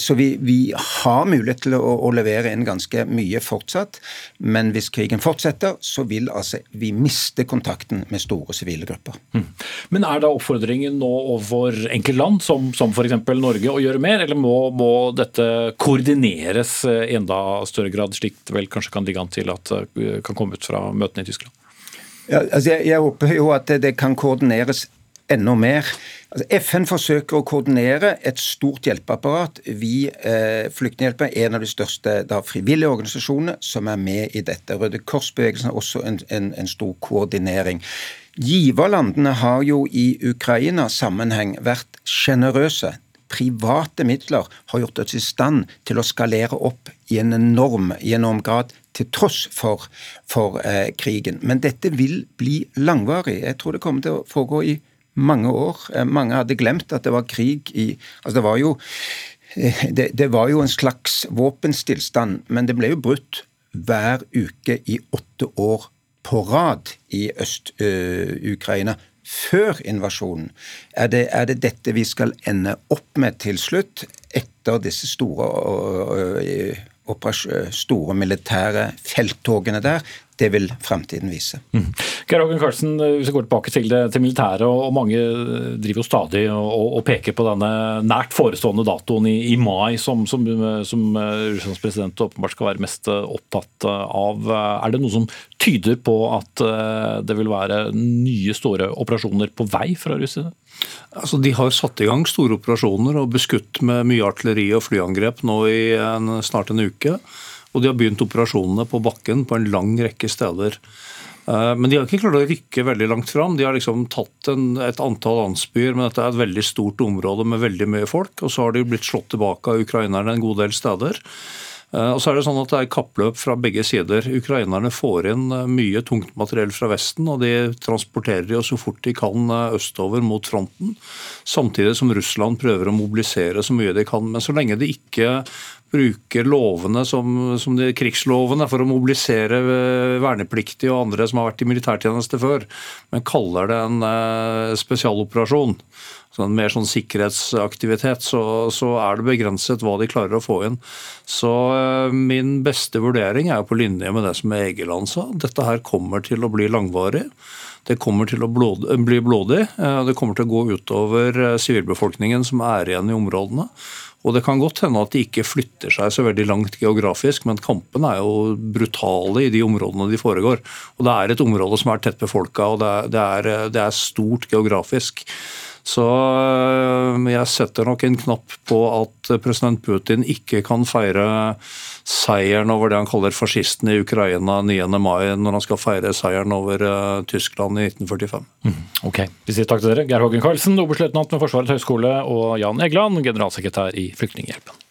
Så vi, vi har mulighet til å, å levere inn ganske mye fortsatt. Men hvis krigen fortsetter, så vil altså vi miste kontakten med store sivile grupper. Mm. Men er da oppfordringen nå overfor enkeltland, som, som f.eks. Norge, å gjøre mer, eller må, må, dette koordineres i enda større grad, slik det vel kanskje kan ligge an til at det kan komme ut fra møtene i Tyskland? Ja, altså jeg, jeg håper jo at det kan koordineres enda mer. Altså, FN forsøker å koordinere et stort hjelpeapparat. Vi eh, Flyktninghjelpen er en av de største da, frivillige organisasjonene som er med i dette. Røde Kors-bevegelsen har også en, en, en, stor koordinering. Giverlandene har jo i Ukraina-sammenheng vært sjenerøse. Private midler har gjort oss i stand til å skalere opp i en enorm, i grad til tross for, for eh, krigen. Men dette vil bli langvarig. Jeg tror det kommer til å foregå i mange år. Eh, mange hadde glemt at det var krig i Altså, det var jo eh, det, det var jo en slags våpenstillstand, men det ble jo brutt hver uke i åtte år på rad i Øst-Ukraina. Før invasjonen. Er det, er det, dette vi skal ende opp med til slutt, etter disse store, store militære felttogene der? Det vil fremtiden vise. Mm. Geir Karlsen, hvis vi går tilbake til det til militæret, og, mange driver jo stadig og, og, peker på denne nært forestående datoen i, i mai, som, som, som Russlands president åpenbart skal være mest opptatt av. Er det noe som tyder på at eh, det vil være nye store operasjoner på vei fra russerne? Altså, de har satt i gang store operasjoner og beskutt med mye artilleri og flyangrep nå i en, snart en uke. Og de har begynt operasjonene på bakken på en lang rekke steder. Eh, men de har ikke klart å rykke veldig langt fram. De har liksom tatt en, et antall landsbyer, men dette er et veldig stort område med veldig mye folk. Og så har de blitt slått tilbake av ukrainerne en god del steder. Eh, og så er Det sånn at det er kappløp fra begge sider. Ukrainerne får inn eh, mye tungt materiell fra Vesten, og de transporterer det så fort de kan østover mot fronten. Samtidig som Russland prøver å mobilisere så mye de kan. Men så lenge de ikke bruker lovene som, som de, krigslovene for å mobilisere eh, vernepliktige og andre som har vært i militærtjeneste før, men kaller det en spesialoperasjon, sånn mer sånn sikkerhetsaktivitet, så, så, er det begrenset hva de klarer å få inn. Så uh, min beste vurdering er på linje med det som Egeland sa. Dette her kommer til å bli langvarig. Det kommer til å blod, bli blodig. Det kommer til å gå utover sivilbefolkningen som er igjen i områdene. Og Det kan godt hende at de ikke flytter seg så veldig langt geografisk, men kampene er jo brutale i de områdene de foregår. Og Det er et område som er tett befolka, og det er, det, er, det er, stort geografisk. Så øh, jeg setter nok en knapp på at president Putin ikke kan feire seieren over det han kaller fascistene i Ukraina 9. mai, når han skal feire seieren over uh, Tyskland i 1945. Mm, ok, Vi sier takk til dere. Geir Hågen Karlsen, oberstløytnant ved Forsvarets høgskole, og Jan Egeland, generalsekretær i Flyktninghjelpen.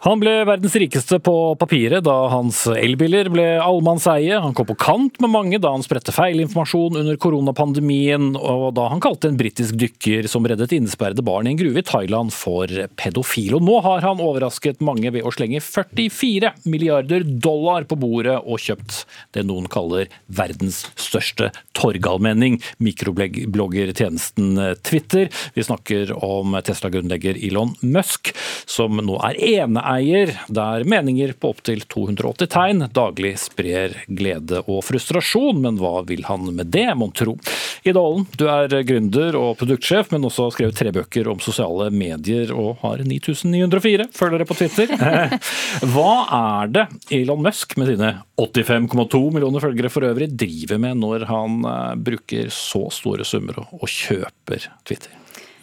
Han ble verdens rikeste på papiret da hans elbiler ble allemannseie. Han kom på kant med mange da han spredte feilinformasjon under koronapandemien, og da han kalte en britisk dykker som reddet innesperrede barn i en gruve i Thailand for pedofil. Og nå har han overrasket mange ved å slenge 44 milliarder dollar på bordet og kjøpt det noen kaller verdens største torgallmenning, mikrobloggertjenesten Twitter. Vi snakker om Tesla-grunnlegger Elon Musk, som nå er ene netteier, der meninger på opptil 280 tegn daglig sprer glede og frustrasjon. Men hva vil han med det, mon tro? Ida Aalen, du er gründer og produktsjef, men også har skrevet tre bøker om sosiale medier og har 9904 følgere på Twitter. [LAUGHS] Hva er det Elon Musk med sine 85,2 millioner følgere for øvrig driver med når han eh, bruker så store summer og kjøper Twitter?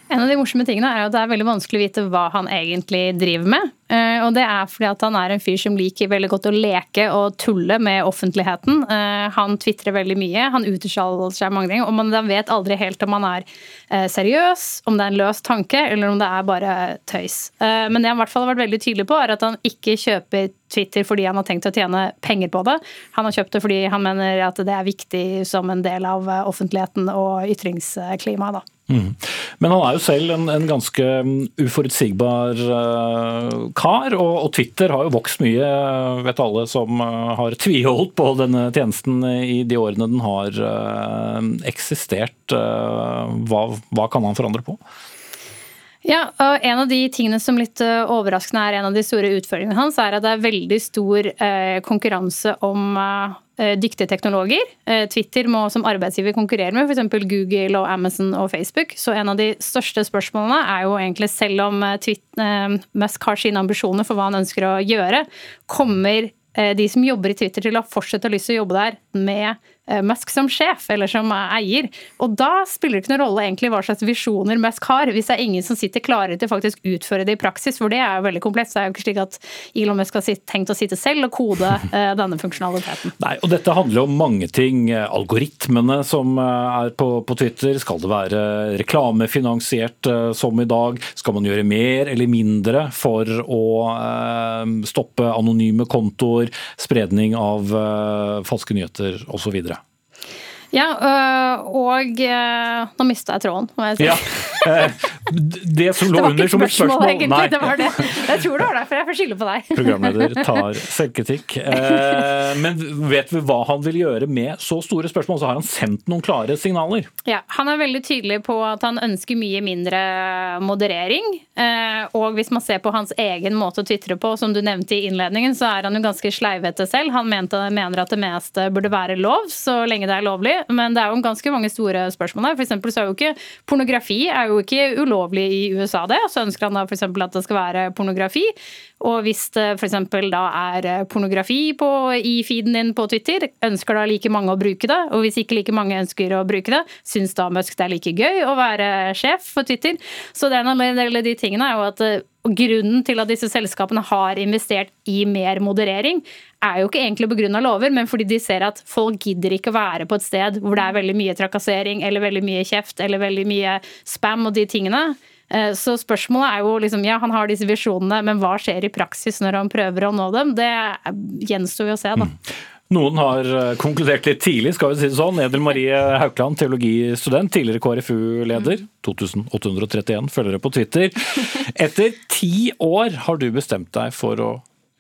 En av de morsomme tingene er at det er veldig vanskelig å vite hva han egentlig driver med. Eh, og det er fordi at han er en fyr som liker veldig godt å leke og tulle med offentligheten. Eh, han tvitrer veldig mye, han uttaler seg mange ting, og man vet aldri helt om han er eh, seriøs, om det er en løs tanke, eller om det er bare tøys. Men det han i hvert fall har vært veldig tydelig på, er at han ikke kjøper Twitter fordi han har tenkt å tjene penger på det. Han har kjøpt det fordi han mener at det er viktig som en del av offentligheten og ytringsklimaet. Mm. Men han er jo selv en, en ganske mm, uforutsigbar uh, kar, og, og, Twitter har jo vokst mye, vet alle som uh, har tviholdt på denne tjenesten i de årene den har uh, eksistert. Hva, hva, kan han forandre på? Ja, og En av de tingene som litt overraskende er en av de store utfordringene hans, er at det er veldig stor konkurranse om Eh, dyktige teknologer. Eh, Twitter må som arbeidsgiver konkurrere med f.eks. Google og Amazon og Facebook. Så en av de største spørsmålene er jo egentlig, selv om eh, Twitter, Musk har sine ambisjoner for hva han ønsker å gjøre, kommer de som jobber i Twitter til å fortsette å lyse å jobbe der med Eh, Musk som sjef eller som eier. Og da spiller det ikke noen rolle egentlig hva slags visjoner Musk har, hvis det er ingen som sitter klare til faktisk utføre det i praksis, for det er jo veldig komplekst. Det er jo ikke slik at Elon Musk har tenkt å sitte selv og kode [LAUGHS] eh, denne funksjonaliteten. Nei, og dette handler om mange ting. Algoritmene som eh, er på, på Twitter, skal det være reklamefinansiert som i dag? Skal man gjøre mer eller mindre for å stoppe anonyme kontoer, spredning av falske nyheter osv.? Ja, øh, og øh, nå mista jeg tråden, må jeg si. Ja. [LAUGHS] Det som lå under som et spørsmål egentlig, Nei. det var det. Jeg tror det var derfor jeg får skylde på deg. Programleder [LAUGHS] tar selvkritikk. Eh, men vet vi hva han vil gjøre med så store spørsmål? Så har han sendt noen klare signaler? Ja, Han er veldig tydelig på at han ønsker mye mindre moderering. Og hvis man ser på hans egen måte å tvitre på, som du nevnte i innledningen, så er han jo ganske sleivete selv. Han mente, mener at det meste burde være lov, så lenge det er lovlig men det er jo ganske mange store spørsmål her. For så er jo ikke pornografi er jo ikke ulovlig i USA, det. Så ønsker han da f.eks. at det skal være pornografi. Og hvis det f.eks. da er pornografi på, i feeden din på Twitter, ønsker da like mange å bruke det? Og hvis ikke like mange ønsker å bruke det, syns da Musk det er like gøy å være sjef for Twitter? Så det er en del av de tingene er jo at og grunnen til at disse selskapene har investert i mer moderering, er jo ikke egentlig pga. lover, men fordi de ser at folk gidder ikke å være på et sted hvor det er veldig mye trakassering eller veldig mye kjeft eller veldig mye spam og de tingene. Eh, så spørsmålet er jo liksom, ja, han har disse visjonene, men hva skjer i praksis når han prøver å nå dem? Det gjenstår jo å se, da. Mm. Noen har eh, konkludert litt tidlig, skal vi si det sånn. Edel Marie Haukland, teologistudent, tidligere KrFU-leder. 2831 følgere på Twitter. [LAUGHS] Etter ti år har du bestemt deg for å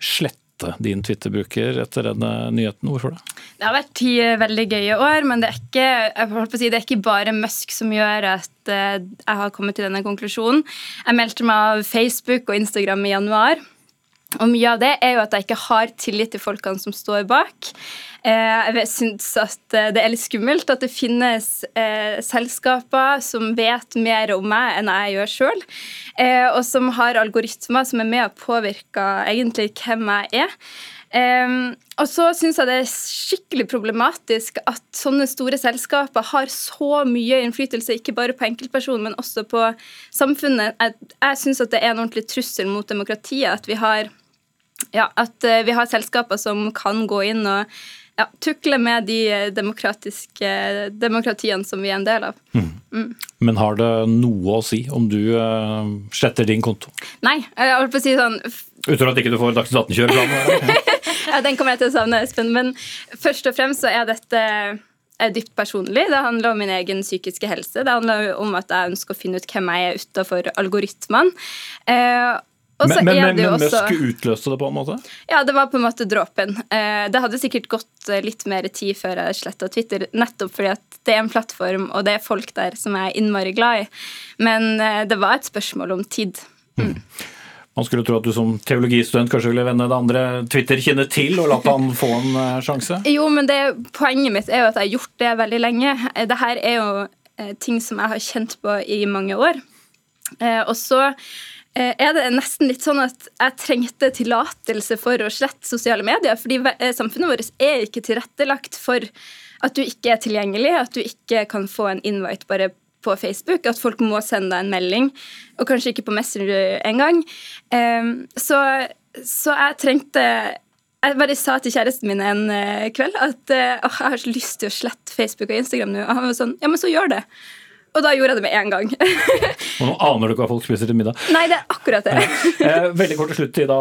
slette din Twitter-bruker etter denne nyheten. Hvorfor det? Det har vært ti veldig gøye år, men det er ikke, si, det er ikke bare Musk som gjør at eh, jeg har kommet til denne konklusjonen. Jeg meldte meg av Facebook og Instagram i januar. Og mye av det er jo at jeg ikke har tillit til folkene som står bak. Eh, jeg syns at eh, det er litt skummelt at det finnes eh, selskaper som vet mer om meg enn jeg gjør sjøl, og som har algoritmer som er med å påvirke egentlig hvem jeg er. Um, og så syns jeg det er skikkelig problematisk at sånne store selskaper har så mye innflytelse, ikke bare på enkeltpersonen, men også på samfunnet. Jeg, jeg syns at det er en ordentlig trussel mot demokratiet at vi har, ja, at uh, vi har selskaper som kan gå inn og ja, tukle med de demokratiske demokratiene som vi er en del av. Mm. Mm. Men har det noe å si om du uh, sletter din konto? Nei. jeg holdt på å si sånn Utover at ikke du får Dagsnytt 18-kjøreplan? [LAUGHS] ja, den kommer jeg til å savne, Espen. Men først og fremst så er dette er dypt personlig. Det handler om min egen psykiske helse. Det handler om at jeg ønsker å finne ut hvem jeg er utafor algoritmene. Eh, men, men, men, men Musk utløste det på en måte? Ja, det var på en måte dråpen. Eh, det hadde sikkert gått eh, litt mer tid før jeg sletta Twitter, nettopp fordi at det er en plattform, og det er folk der som jeg er innmari glad i. Men eh, det var et spørsmål om tid. Mm. Man skulle tro at du som teologistudent kanskje ville vende det andre Twitter-kinnet til og latt han få en sjanse? Jo, men det, poenget mitt er jo at jeg har gjort det veldig lenge. Det her er jo ting som jeg har kjent på i mange år. Og så er det nesten litt sånn at jeg trengte tillatelse for å slette sosiale medier. Fordi eh, samfunnet vårt er ikke tilrettelagt for at du ikke er tilgjengelig, at du ikke kan få en invite bare på Facebook, at folk må sende deg en melding, og kanskje ikke på Messenger engang. Um, så, så jeg trengte Jeg bare sa til kjæresten min en uh, kveld at å, jeg har så lyst til å slette Facebook og Instagram nå. Og han var sånn Ja, men så gjør det. Og da gjorde jeg det med en gang. [LAUGHS] og nå aner du ikke hva folk spiser til middag. Nei, det er akkurat det. [LAUGHS] eh, veldig kort til slutt, Ida.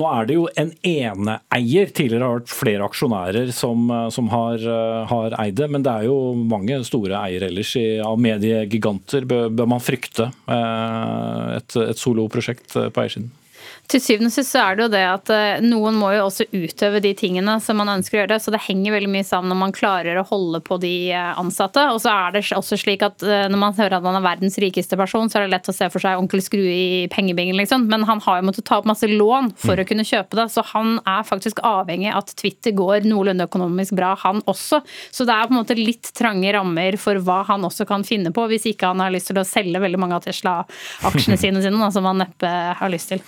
Nå er det jo en eneeier. Tidligere har det vært flere aksjonærer som, eh, som har, uh, har, eid det. Men det er jo mange store eiere ellers i, av mediegiganter. Bør, bør man frykte et, et soloprosjekt på eiersiden? Til syvende og sist så er det jo det at eh, noen må jo også utøve de tingene som man ønsker å gjøre. Så det henger veldig mye sammen når man klarer å holde på de eh, ansatte. Og så er det også slik at eh, når man hører at han er verdens rikeste person, så er det lett å se for seg onkel Skrue i pengebingen, liksom. Men han har jo måttet ta opp masse lån for mm. å kunne kjøpe det. Så han er faktisk avhengig av at Twitter går noenlunde økonomisk bra, han også. Så det er på en måte litt trange rammer for hva han også kan finne på, hvis ikke han har lyst til å selge veldig mange av Tesla-aksjene [LAUGHS] sine, sine, som han neppe har lyst til.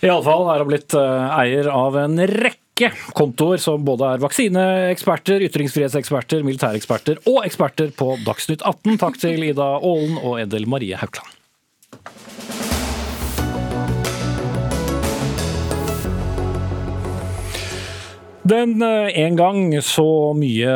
Iallfall er han blitt eh, eier av en rekke kontoer som både er vaksineeksperter, ytringsfrihetseksperter, militæreksperter og eksperter på Dagsnytt 18. Takk til Ida Aalen og Edel Marie Haukland. Den eh, en gang så mye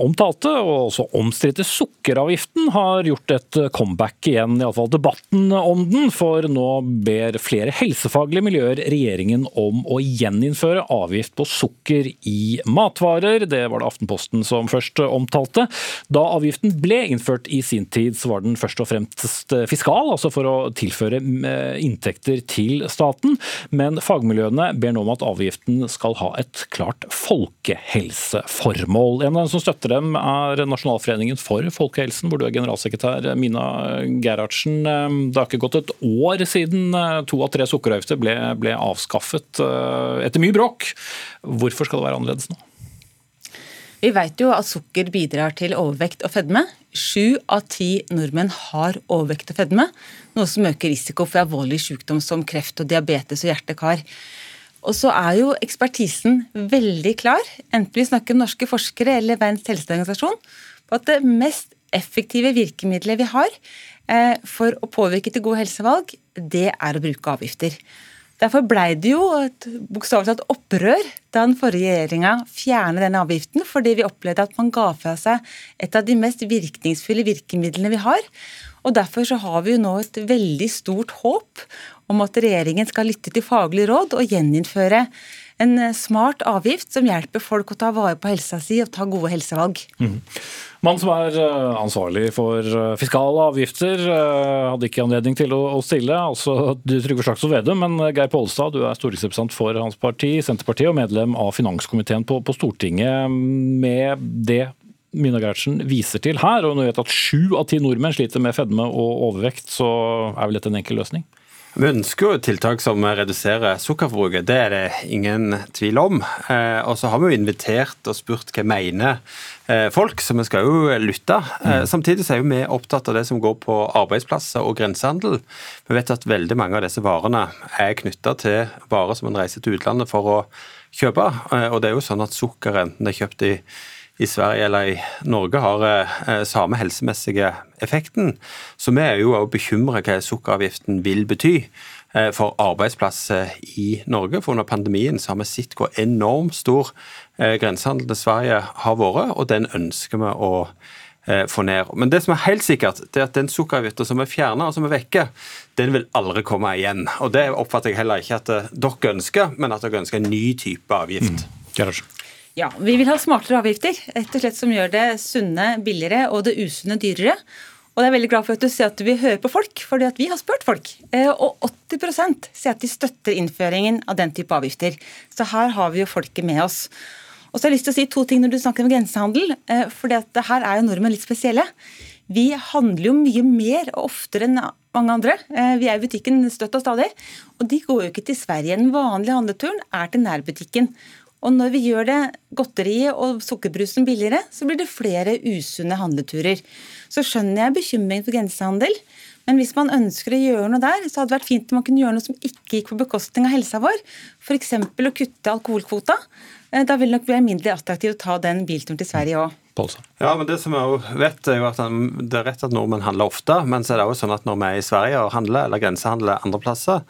omtalte og også omstridte sukkeravgiften har gjort et comeback igjen, iallfall debatten om den. For nå ber flere helsefaglige miljøer regjeringen om å gjeninnføre avgift på sukker i matvarer. Det var det Aftenposten som først omtalte. Da avgiften ble innført i sin tid, så var den først og fremst fiskal, altså for å tilføre eh, inntekter til staten. Men fagmiljøene ber nå om at avgiften skal ha et klart folkehelseformål. En av dem som støtter dem er Nasjonalforeningen for folkehelsen, hvor du er generalsekretær Mina Gerhardsen. Det har ikke gått et år siden eh, to av tre sukkeravgifter ble, ble avskaffet eh, etter mye bråk. Hvorfor skal det være annerledes nå? Vi vet jo at sukker bidrar til overvekt og fedme. Sju av ti nordmenn har overvekt og fedme, noe som øker risiko for alvorlig sykdom som kreft og diabetes og hjerte-kar. Og så er jo ekspertisen veldig klar, enten vi snakker om norske forskere eller Verdens helseorganisasjon, på at det mest effektive virkemidlet vi har eh, for å påvirke til gode helsevalg, det er å bruke avgifter. Derfor blei det jo et bokstavelig talt opprør da den forrige regjeringa fjernet denne avgiften, fordi vi opplevde at man ga fra seg et av de mest virkningsfulle virkemidlene vi har. Og Derfor så har vi jo nå et veldig stort håp om at regjeringen skal lytte til faglig råd og gjeninnføre en smart avgift som hjelper folk å ta vare på helsa si og ta gode helsevalg. Mm. Mannen som er eh, ansvarlig for eh, fiskale avgifter, eh, hadde ikke anledning til å stille. altså Trygve Slagsvold Vedum, men Geir Pollestad, du er stortingsrepresentant for hans parti, Senterpartiet, og medlem av finanskomiteen på, på Stortinget. Med det Mina Gertsen viser til her, og når vi vet at sju av ti nordmenn sliter med fedme og overvekt, så er vel dette en enkel løsning? Vi ønsker jo tiltak som reduserer sukkerforbruket, det er det ingen tvil om. Eh, og så har vi jo invitert og spurt hva mener eh, folk, så vi skal jo lytte. Eh, mm. Samtidig er vi opptatt av det som går på arbeidsplasser og grensehandel. Vi vet at veldig mange av disse varene er knytta til varer som en reiser til utlandet for å kjøpe. Og det er jo sånn at sukker, enten det er kjøpt i i Sverige eller i Norge har eh, samme helsemessige effekten. Så vi er jo òg bekymra hva sukkeravgiften vil bety eh, for arbeidsplasser i Norge. For under pandemien så har vi sett hvor enormt stor eh, grensehandel til Sverige har vært, og den ønsker vi å eh, få ned. Men det som er helt sikkert, det er at den sukkeravgiften som er fjerna og som er vekke, den vil aldri komme igjen. Og det oppfatter jeg heller ikke at eh, dere ønsker, men at dere ønsker en ny type avgift. Mm. Ja, vi vil ha smartere avgifter, rett og slett som gjør det sunne billigere og det usunne dyrere. Og jeg er veldig glad for at du sier at du vil høre på folk, fordi vi har spurt folk. Eh, og 80% sier at de støtter innføringen av den type avgifter. Så her har vi jo folket med oss. Og så har jeg lyst til å si to ting når du snakker om grensehandel, eh, for her er jo nordmenn litt spesielle. Vi handler jo mye mer og oftere enn mange andre. Eh, vi er i butikken støtt og stadig. Og de går jo ikke til Sverige. Den vanlige handleturen er til nærbutikken. Og når vi gjør det godteriet og sukkerbrusen billigere, så blir det flere usunne handleturer. Så skjønner jeg bekymringen for grensehandel. Men hvis man ønsker å gjøre noe der, så hadde det vært fint om man kunne gjøre noe som ikke gikk på bekostning av helsa vår. F.eks. å kutte alkoholkvota. Eh, da vil det nok bli mindre attraktivt å ta den bilturen til Sverige òg. Ja, men Det som jeg vet er jo at det er rett at nordmenn handler ofte, men så er det også sånn at når vi er i Sverige og handler, eller grensehandler andre plasser,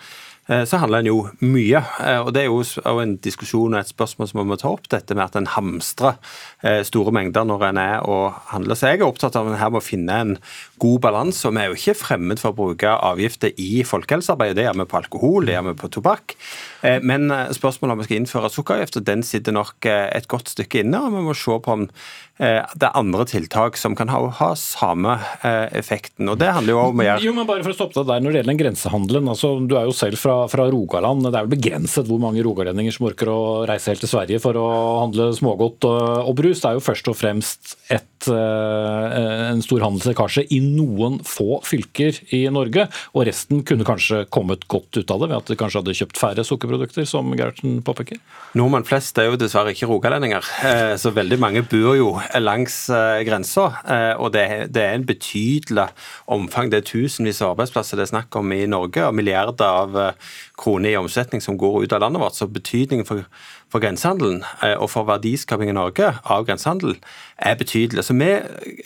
så handler en jo mye. Eh, og Det er jo en diskusjon og et spørsmål som vi må ta opp, dette med at en hamstrer eh, store mengder når en er og handler. Så jeg er opptatt av at en her må finne en god balanse. Og vi er jo ikke fremmed for å bruke avgifter i folkehelsearbeidet. Det gjør vi på alkohol, det gjør vi på tobakk. Men spørsmålet om vi skal innføre sukkeravgift, den sitter nok et godt stykke inne. og Vi må se på om det er andre tiltak som kan ha, ha samme effekten. og det handler jo om å gjøre... Jo, men bare for å stoppe deg der Når det gjelder den grensehandelen, altså du er jo selv fra fra, Rogaland. Det er vel begrenset hvor mange rogalendinger som orker å reise helt til Sverige for å handle smågodt og, og brus. Det er jo først og fremst et, eh, en stor handelslekkasje i noen få fylker i Norge. Og resten kunne kanskje kommet godt ut av det ved at de kanskje hadde kjøpt færre sukkerprodukter, som Gerhardsen påpeker? Nordmenn flest er jo dessverre ikke rogalendinger, eh, så veldig mange bor jo langs eh, grensa. Og det, det er en betydelig omfang. Det er tusenvis av arbeidsplasser det er snakk om i Norge, og milliarder av kroner i omsetning som går ut av landet vårt. Så betydningen for, for grensehandelen eh, og for verdiskaping i Norge av grensehandel er betydelig. Så vi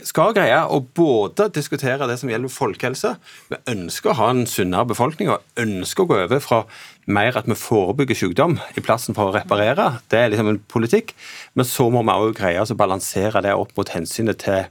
skal greie å både diskutere det som gjelder folkehelse, vi ønsker å ha en sunnere befolkning og ønsker å gå over fra mer at vi forebygger sykdom i plassen for å reparere. Det er liksom en politikk. Men så må vi òg greie å balansere det opp mot hensynet til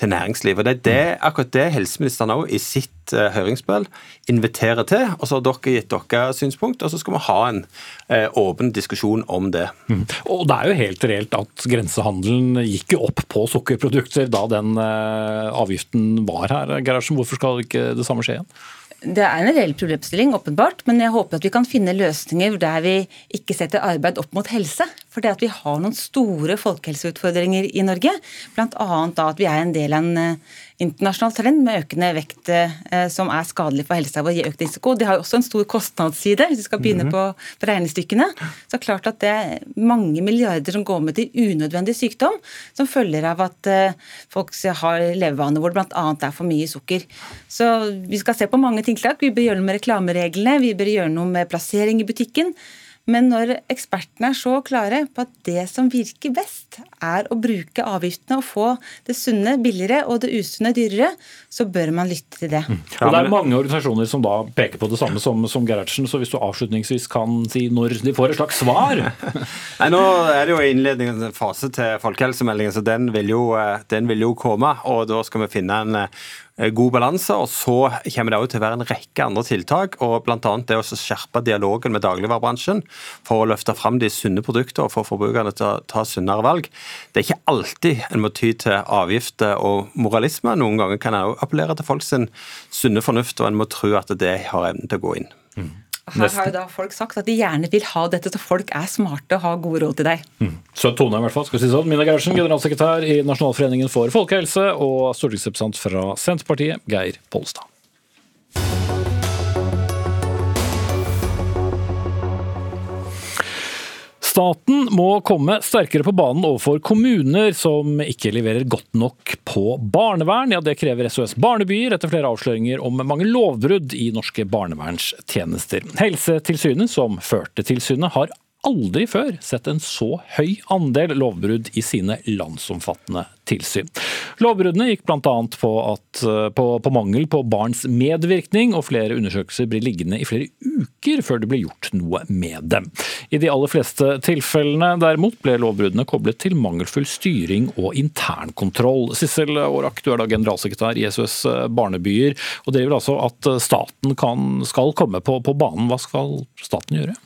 til næringslivet. Det er det, akkurat det helseministeren òg i sitt uh, høringsspill inviterer til. og Så har dere gitt dere synspunkt, og så skal vi ha en uh, åpen diskusjon om det. Mm. Og Det er jo helt reelt at grensehandelen gikk jo opp på sukkerprodukter da den uh, avgiften var her. Gerhardsen, hvorfor skal ikke det samme skje igjen? Det er en reell problemstilling, åpenbart, men jeg håper at vi kan finne løsninger der vi ikke setter arbeid opp mot helse. For det at vi har noen store folkehelseutfordringer i Norge, bl.a. at vi er en del av en eh, internasjonal trend med økende vekt eh, som er skadelig for helsa vår, gir økt risiko. De har jo også en stor kostnadsside, hvis vi skal begynne mm -hmm. på, regnestykkene. Så klart at det er mange milliarder som går med til unødvendig sykdom, som følger av at eh, folk har levevaner hvor det bl.a. er for mye sukker. Så vi skal se på mange tiltak. Vi bør gjøre noe med reklamereglene, vi bør gjøre noe med plassering i butikken. Men når ekspertene er så klare på at det som virker best, er å bruke avgiftene og få det sunne billigere og det usunne dyrere, så bør man lytte til det. Mm. Og Det er mange organisasjoner som da peker på det samme som, som Gerhardsen, så hvis du avslutningsvis kan si når de får et slags svar? [LAUGHS] Nei, Nå er det jo innledningen en fase til folkehelsemeldingen, så den vil, jo, eh, den vil jo komme. og Da skal vi finne en Eh, god balanse. Og så kommer det også til å være en rekke andre tiltak, og bl.a. det å skjerpe dialogen med dagligvarebransjen for å løfte fram de sunne produktene og få forbrukerne til å ta sunnere valg. Det er ikke alltid en må ty til avgifter og moralisme. Noen ganger kan en appellere til folks sunne fornuft, og en må tro at det har evnen til å gå inn. Mm. Her har jo da folk sagt at de gjerne vil ha dette, så folk er smarte og har gode råd til deg. Mm. Så tone, i hvert fall. skal si sånn. Mina Gerhardsen, generalsekretær i Nasjonalforeningen for folkehelse, og stortingsrepresentant fra Senterpartiet, Geir Pollestad. Staten må komme sterkere på banen overfor kommuner som ikke leverer godt nok på barnevern. Ja, Det krever SOS Barnebyer etter flere avsløringer om mange lovbrudd i norske barnevernstjenester. Helsetilsynet, som førte tilsynet, har aldri før sett en så høy andel lovbrudd i sine landsomfattende tilsyn. Lovbruddene gikk bl.a. På, på, på mangel på barns medvirkning, og flere undersøkelser blir liggende i flere uker før det blir gjort noe med dem. I de aller fleste tilfellene derimot ble lovbruddene koblet til mangelfull styring og internkontroll. Sissel Aarak, du er da generalsekretær i SOS Barnebyer, og dere vil altså at staten kan, skal komme på, på banen. Hva skal staten gjøre?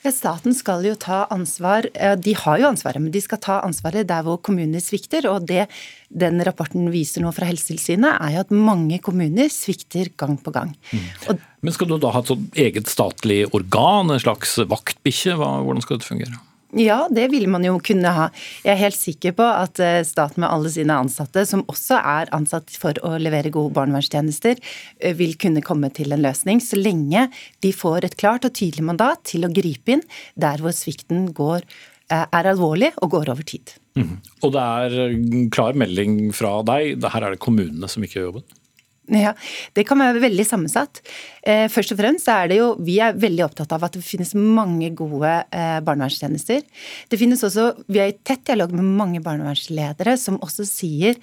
Staten skal jo ta ansvar, de har jo ansvaret, men de skal ta ansvaret der hvor kommunene svikter. Og det den rapporten viser nå fra Helsetilsynet, er jo at mange kommuner svikter gang på gang. Mm. Og, men skal du da ha et eget statlig organ, en slags vaktbikkje? Hvordan skal det fungere? Ja, det vil man jo kunne ha. Jeg er helt sikker på at eh, staten med alle sine ansatte, som også er ansatt for å levere gode barnevernstjenester, eh, vil kunne komme til en løsning, så lenge de får et klart og tydelig mandat til å gripe inn der hvor svikten går, eh, er alvorlig og går over tid. Mm. Og det er klar melding fra deg, her er det kommunene som ikke gjør jobben? [LAUGHS] Ja, Det kan være veldig sammensatt. Eh, først og fremst er det jo, Vi er veldig opptatt av at det finnes mange gode eh, barnevernstjenester. Det finnes også, Vi er i tett dialog med mange barnevernsledere som også sier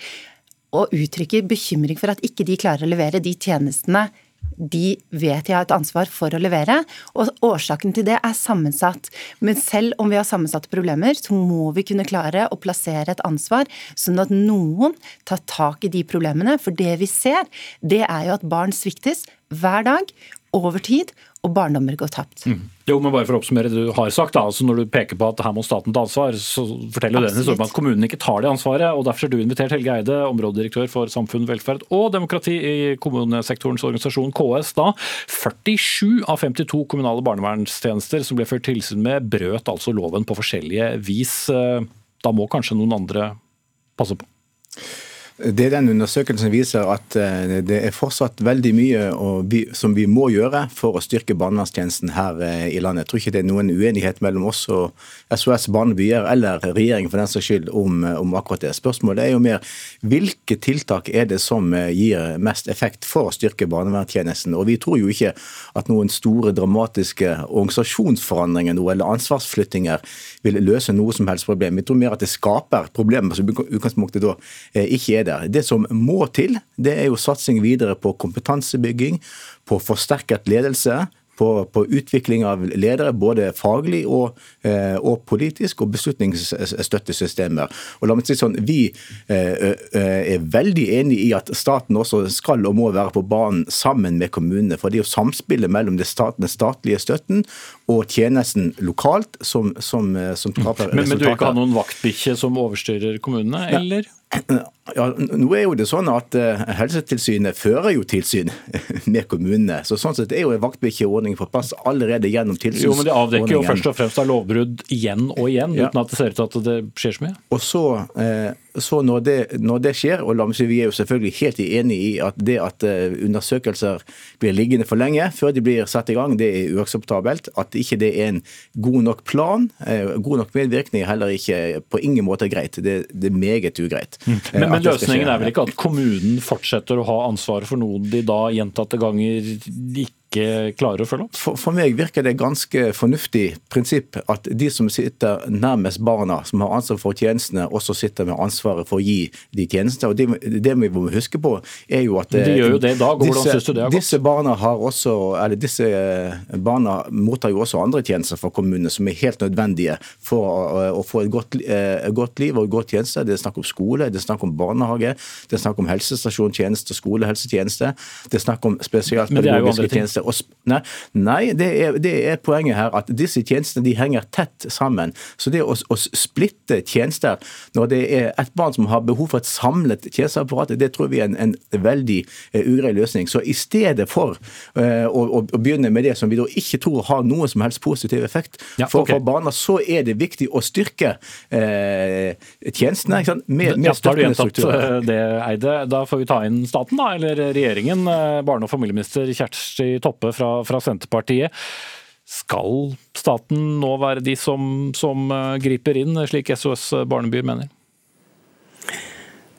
og uttrykker bekymring for at ikke de klarer å levere de tjenestene de vet jeg har et ansvar for å levere. Og årsaken til det er sammensatt. Men selv om vi har sammensatte problemer, så må vi kunne klare å plassere et ansvar, sånn at noen tar tak i de problemene. For det vi ser, det er jo at barn sviktes hver dag, over tid, og barndommer går tapt. Mm. Jo, men bare for å oppsummere det du har sagt, da, altså Når du peker på at her må staten ta ansvar, så forteller jo den historien at kommunen ikke tar det ansvaret. og Derfor har du invitert Helge Eide, områdedirektør for samfunn, velferd og demokrati i kommunesektorens organisasjon KS. da. 47 av 52 kommunale barnevernstjenester som ble ført tilsyn med, brøt altså loven på forskjellige vis. Da må kanskje noen andre passe på? Det Den undersøkelsen viser at eh, det er fortsatt veldig mye som vi må gjøre for å styrke barnevernstjenesten her eh, i landet. Jeg tror ikke det er noen uenighet mellom oss og SOS Barnebyer eller regjeringen for den saks skyld om, eh, om, akkurat det. Spørsmålet er jo mer hvilke tiltak er det som gir mest effekt for å styrke barnevernstjenesten. Og Vi tror jo ikke at noen store dramatiske organisasjonsforandringer eller ansvarsflyttinger vil løse noe som helst problem. Vi tror mer at det skaper problemer som utgangspunktet da ikke er der. Det som må til, det er jo satsing videre på kompetansebygging, på forsterket ledelse, på, på, utvikling av ledere, både faglig og, eh, og, politisk, og beslutningsstøttesystemer. Og la meg si sånn, Vi eh, eh, er veldig enig i at staten også skal og må være på banen sammen med kommunene. For det er jo samspillet mellom den statlige støtten og tjenesten lokalt som, som, som skaper resultater. Men, men du vil ikke ha noen vaktbikkje som overstyrer kommunene, eller? [CLEARS THROAT] Ja, nå er jo det sånn at uh, Helsetilsynet fører jo tilsyn [LAUGHS] med kommunene. så Sånn sett er jo en vaktbikkjeordning på plass allerede gjennom tilsynsordningen. Jo, men Det avdekker jo først og fremst av lovbrudd igjen og igjen, ja. uten at det ser ut til at det skjer så mye. Og så, uh, så når, det, når, det, skjer, og vi er jo selvfølgelig helt enig i at det at uh, undersøkelser blir liggende for lenge før de blir satt i gang, det er uakseptabelt. At ikke det er en god nok plan, god nok medvirkning, er heller ikke på ingen måte greit. Det, det er meget ugreit. Mm. Men, men løsningen er vel ikke at kommunen fortsetter å ha ansvaret for noe de da gjentatte ganger ikke ikke klarer å følge opp? For, for, meg virker det ganske fornuftig prinsipp at de som sitter nærmest barna, som har ansvar for tjenestene, også sitter med ansvaret for å gi de tjenestene. Og det, det vi må huske på, er jo at De gjør jo det i dag, hvordan syns du det har gått? Disse barna har også, eller disse eh, barna mottar jo også andre tjenester fra kommunene som er helt nødvendige for å, få et godt, eh, godt, liv og et godt tjeneste. Det er snakk om skole, det er snakk om barnehage, det er snakk om helsestasjonstjeneste, skolehelsetjeneste, det er snakk om spesialpedagogiske tjenester tjenester. nei, nei det, er, det, er, poenget her at disse tjenestene de henger tett sammen. Så det å, å, splitte tjenester når det er et barn som har behov for et samlet tjenesteapparat, det tror vi er en, en veldig uh, ugrei løsning. Så i stedet for uh, å, å, begynne med det som vi da ikke tror har noen som helst positiv effekt ja, for, okay. for, barna, så er det viktig å styrke uh, tjenestene ikke sant? med, med ja, støttende strukturer. Det, Eide. Da får vi ta inn staten, da, eller regjeringen. Barne- og familieminister Kjersti Toppe fra, fra Senterpartiet. Skal staten nå være de som, som eh, griper inn, slik SOS Barnebyer mener?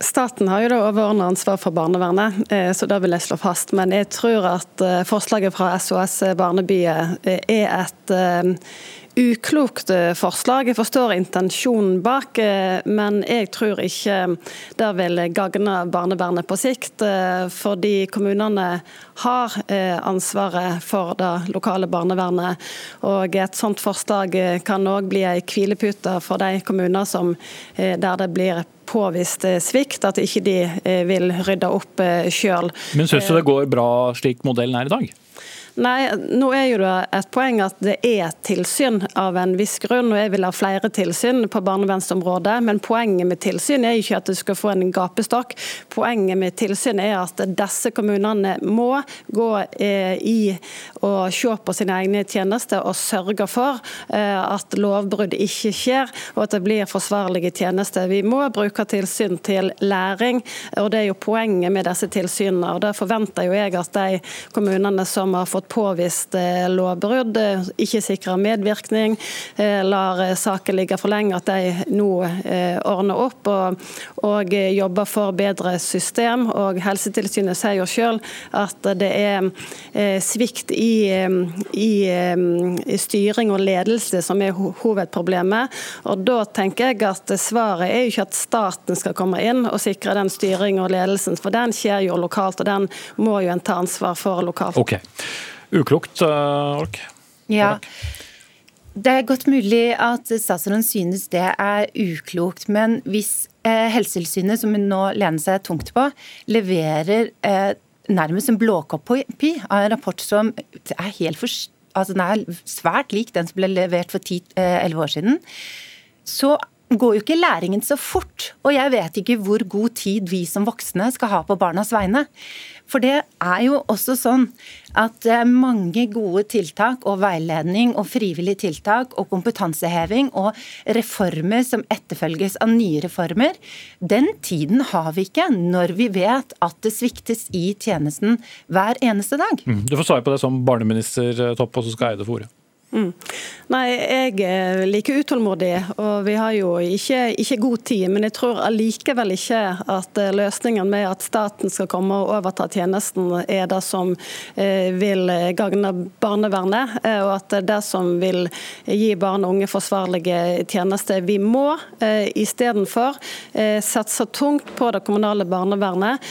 Staten har jo overordnet ansvar for barnevernet, eh, så det vil jeg slå fast. Men jeg tror at eh, forslaget fra SOS Barnebyer er et uklokt eh, forslag. Jeg forstår intensjonen bak, eh, men jeg tror ikke det vil gagne barnevernet på sikt. Eh, fordi kommunene har ansvaret for det lokale barnevernet. Og et sånt forslag kan òg bli ei hvilepute for de kommuner som, der det blir påvist svikt, at ikke de vil rydde opp sjøl. Men syns du det går bra slik modellen er i dag? Nei, nå er jo det et poeng at det er tilsyn av en viss grunn, og jeg vil ha flere tilsyn på barnevernsområdet. Men poenget med tilsyn er ikke at du skal få en gapestokk. Poenget med tilsyn er at disse kommunene må gå eh, i og se på sine egne tjenester og sørge for eh, at lovbrudd ikke skjer, og at det blir forsvarlige tjenester. Vi må bruke tilsyn til læring, og det er jo poenget med disse tilsynene. og Det forventer jo jeg at de kommunene som har fått påvist eh, lovbrudd, eh, ikke sikrer medvirkning, eh, lar saken ligge for lenge, at de nå ordner opp og, og jobber for bedre system. Og Helsetilsynet sier jo selv at det er svikt i, i, i styring og ledelse som er hovedproblemet. Og Da tenker jeg at svaret er jo ikke at staten skal komme inn og sikre den styring og ledelsen, for den skjer jo lokalt, og den må jo en ta ansvar for lokalt. Okay. Uklokt, Olk? Ja. Det er godt mulig at statsråden synes det er uklokt, men hvis eh, Helsetilsynet, som hun nå lener seg tungt på, leverer eh, nærmest en blåkopi av en rapport som er helt for, altså den er svært lik den som ble levert for 10-11 eh, år siden, så går jo ikke læringen så fort. Og jeg vet ikke hvor god tid vi som voksne skal ha på barnas vegne. For det er jo også sånn at mange gode tiltak og veiledning og frivillige tiltak og kompetanseheving og reformer som etterfølges av nye reformer. Den tiden har vi ikke når vi vet at det sviktes i tjenesten hver eneste dag. Mm. Du får svare på det som barneminister Topp, og så skal Eide få ordet. Mm. Nei, jeg er like utålmodig, og vi har jo ikke, ikke, god tid. Men jeg tror allikevel ikke at eh, løsningen med at staten skal komme og overta tjenesten, er det som eh, vil gagne barnevernet, eh, og at det som vil gi barn og unge forsvarlige tjenester. Vi må istedenfor satse tungt på det kommunale barnevernet.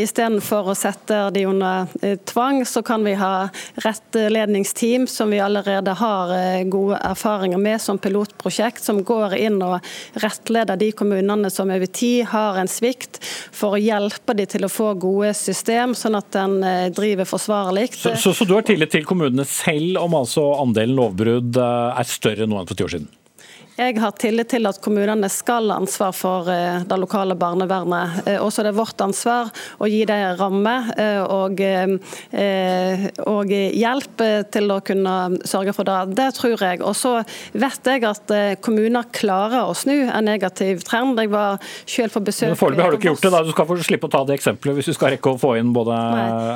Istedenfor å sette de under tvang, så kan vi ha rettledningsteam, som vi allerede allerede har eh, gode erfaringer med som pilotprosjekt, som går inn og rettleder de kommunene som over tid har en svikt, for å hjelpe de til å få gode system, sånn at den eh, driver forsvarlig. Så, så, så du har tillit til kommunene selv om altså andelen lovbrudd eh, er større nå enn for ti år siden? Jeg har tillit til at kommunene skal ha ansvar for eh, det lokale barnevernet. Også det er vårt ansvar å gi dem ramme eh, og, og, hjelp til å kunne sørge for det. Det tror jeg. Og så vet jeg at kommuner klarer å snu en negativ trend. Jeg var selv på besøk Foreløpig har du ikke gjort det. da. Du skal få slippe å ta det eksempelet hvis du skal rekke å få inn både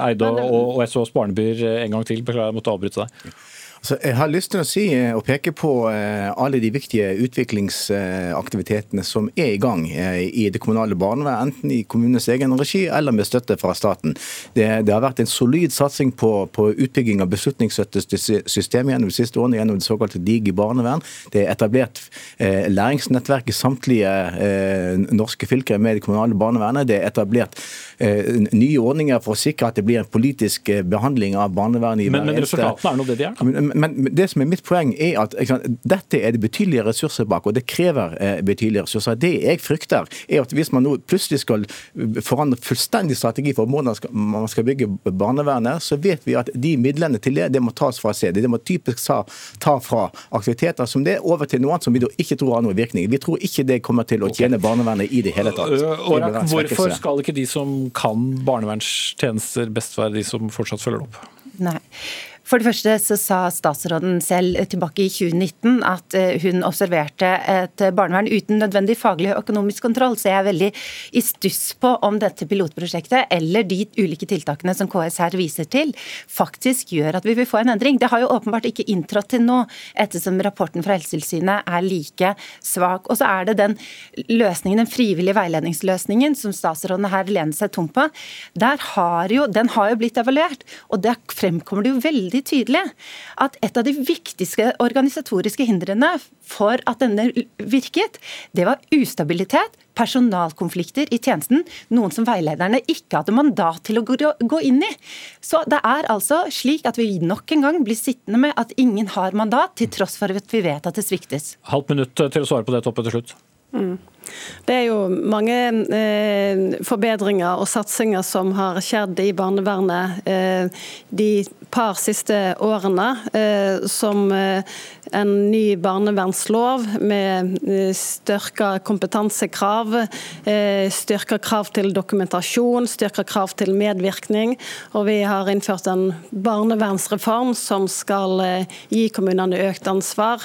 Eide og, og SOS Barnebyer en gang til. Beklager, jeg måtte avbryte deg. Så jeg har lyst til å si eh, og peke på eh, alle de viktige utviklingsaktivitetene som er i gang eh, i det kommunale barnevernet, enten i kommunens egen regi eller med støtte fra staten. Det, det har vært en solid satsing på, på utbygging av beslutningsstøttesystem gjennom de siste årene, gjennom det såkalte Digi barnevern. Det er etablert eh, læringsnettverk i samtlige eh, norske fylker med det kommunale barnevernet. Det er etablert nye ordninger for å sikre at det blir en politisk behandling av barnevernet. men, men resultatene er nå det de er? men det som er mitt poeng, er at sant, dette er det betydelige ressurser bak, og det krever eh, betydelige ressurser. Det jeg frykter, er at hvis man nå plutselig skal forandre fullstendig strategi for hvordan man skal bygge barnevernet, så vet vi at de midlene til det det må tas fra CD. Det må typisk ta, ta fra aktiviteter som det, over til noe annet som vi da ikke tror har noen virkning. Vi tror ikke det kommer til å tjene barnevernet i det hele tatt. Det hvorfor skal ikke de som kan barnevernstjenester best være de som fortsatt følger opp? Nei. For det første så sa statsråden selv tilbake i 2019 at eh, hun observerte et barnevern uten nødvendig faglig og økonomisk kontroll. Så jeg er veldig i stuss på om dette pilotprosjektet eller de ulike tiltakene som KS her viser til, faktisk gjør at vi vil få en endring. Det har jo åpenbart ikke inntrådt til nå, ettersom rapporten fra Helsetilsynet er like svak. Og så er det den løsningen, den frivillige veiledningsløsningen som statsråden her lener seg tom på. Der har jo, den har jo blitt evaluert, og der fremkommer det jo veldig veldig tydelig at et av de viktigste organisatoriske hindrene for at denne virket, det var ustabilitet, personalkonflikter i tjenesten, noen som veilederne ikke hadde mandat til å gå inn i. Så det er altså slik at vi nok en gang blir sittende med at ingen har mandat, til tross for at vi vet at det sviktes. Halvt minutt til å svare på det, Toppe, til slutt. Mm. Det er jo mange eh, forbedringer og satsinger som har skjedd i barnevernet eh, de par siste årene, eh, som eh, en ny barnevernslov med eh, styrka kompetansekrav, styrka krav til dokumentasjon, styrka krav til medvirkning. Og vi har innført en barnevernsreform som skal gi kommunene økt ansvar.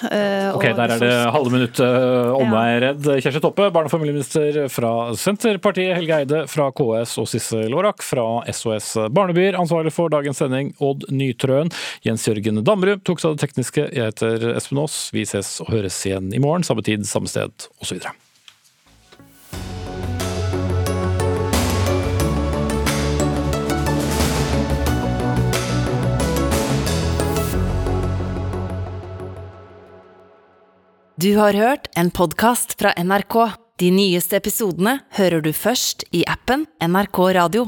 Ok, Der er det halve minuttet uh, er redd. Kjersti Toppe, barne- og familieminister fra Senterpartiet, Helge Eide fra KS og Sissel Lårak fra SOS Barnebyer, ansvarlig for dagens sending, Odd Nytrøen. Jens Jørgen Damrud tok seg av det tekniske. Jeg heter Espen Aas. Vi ses og høres igjen i morgen, samme tid, samme sted osv. Du har hørt en podkast fra NRK. De nyeste episodene hører du først i appen NRK Radio.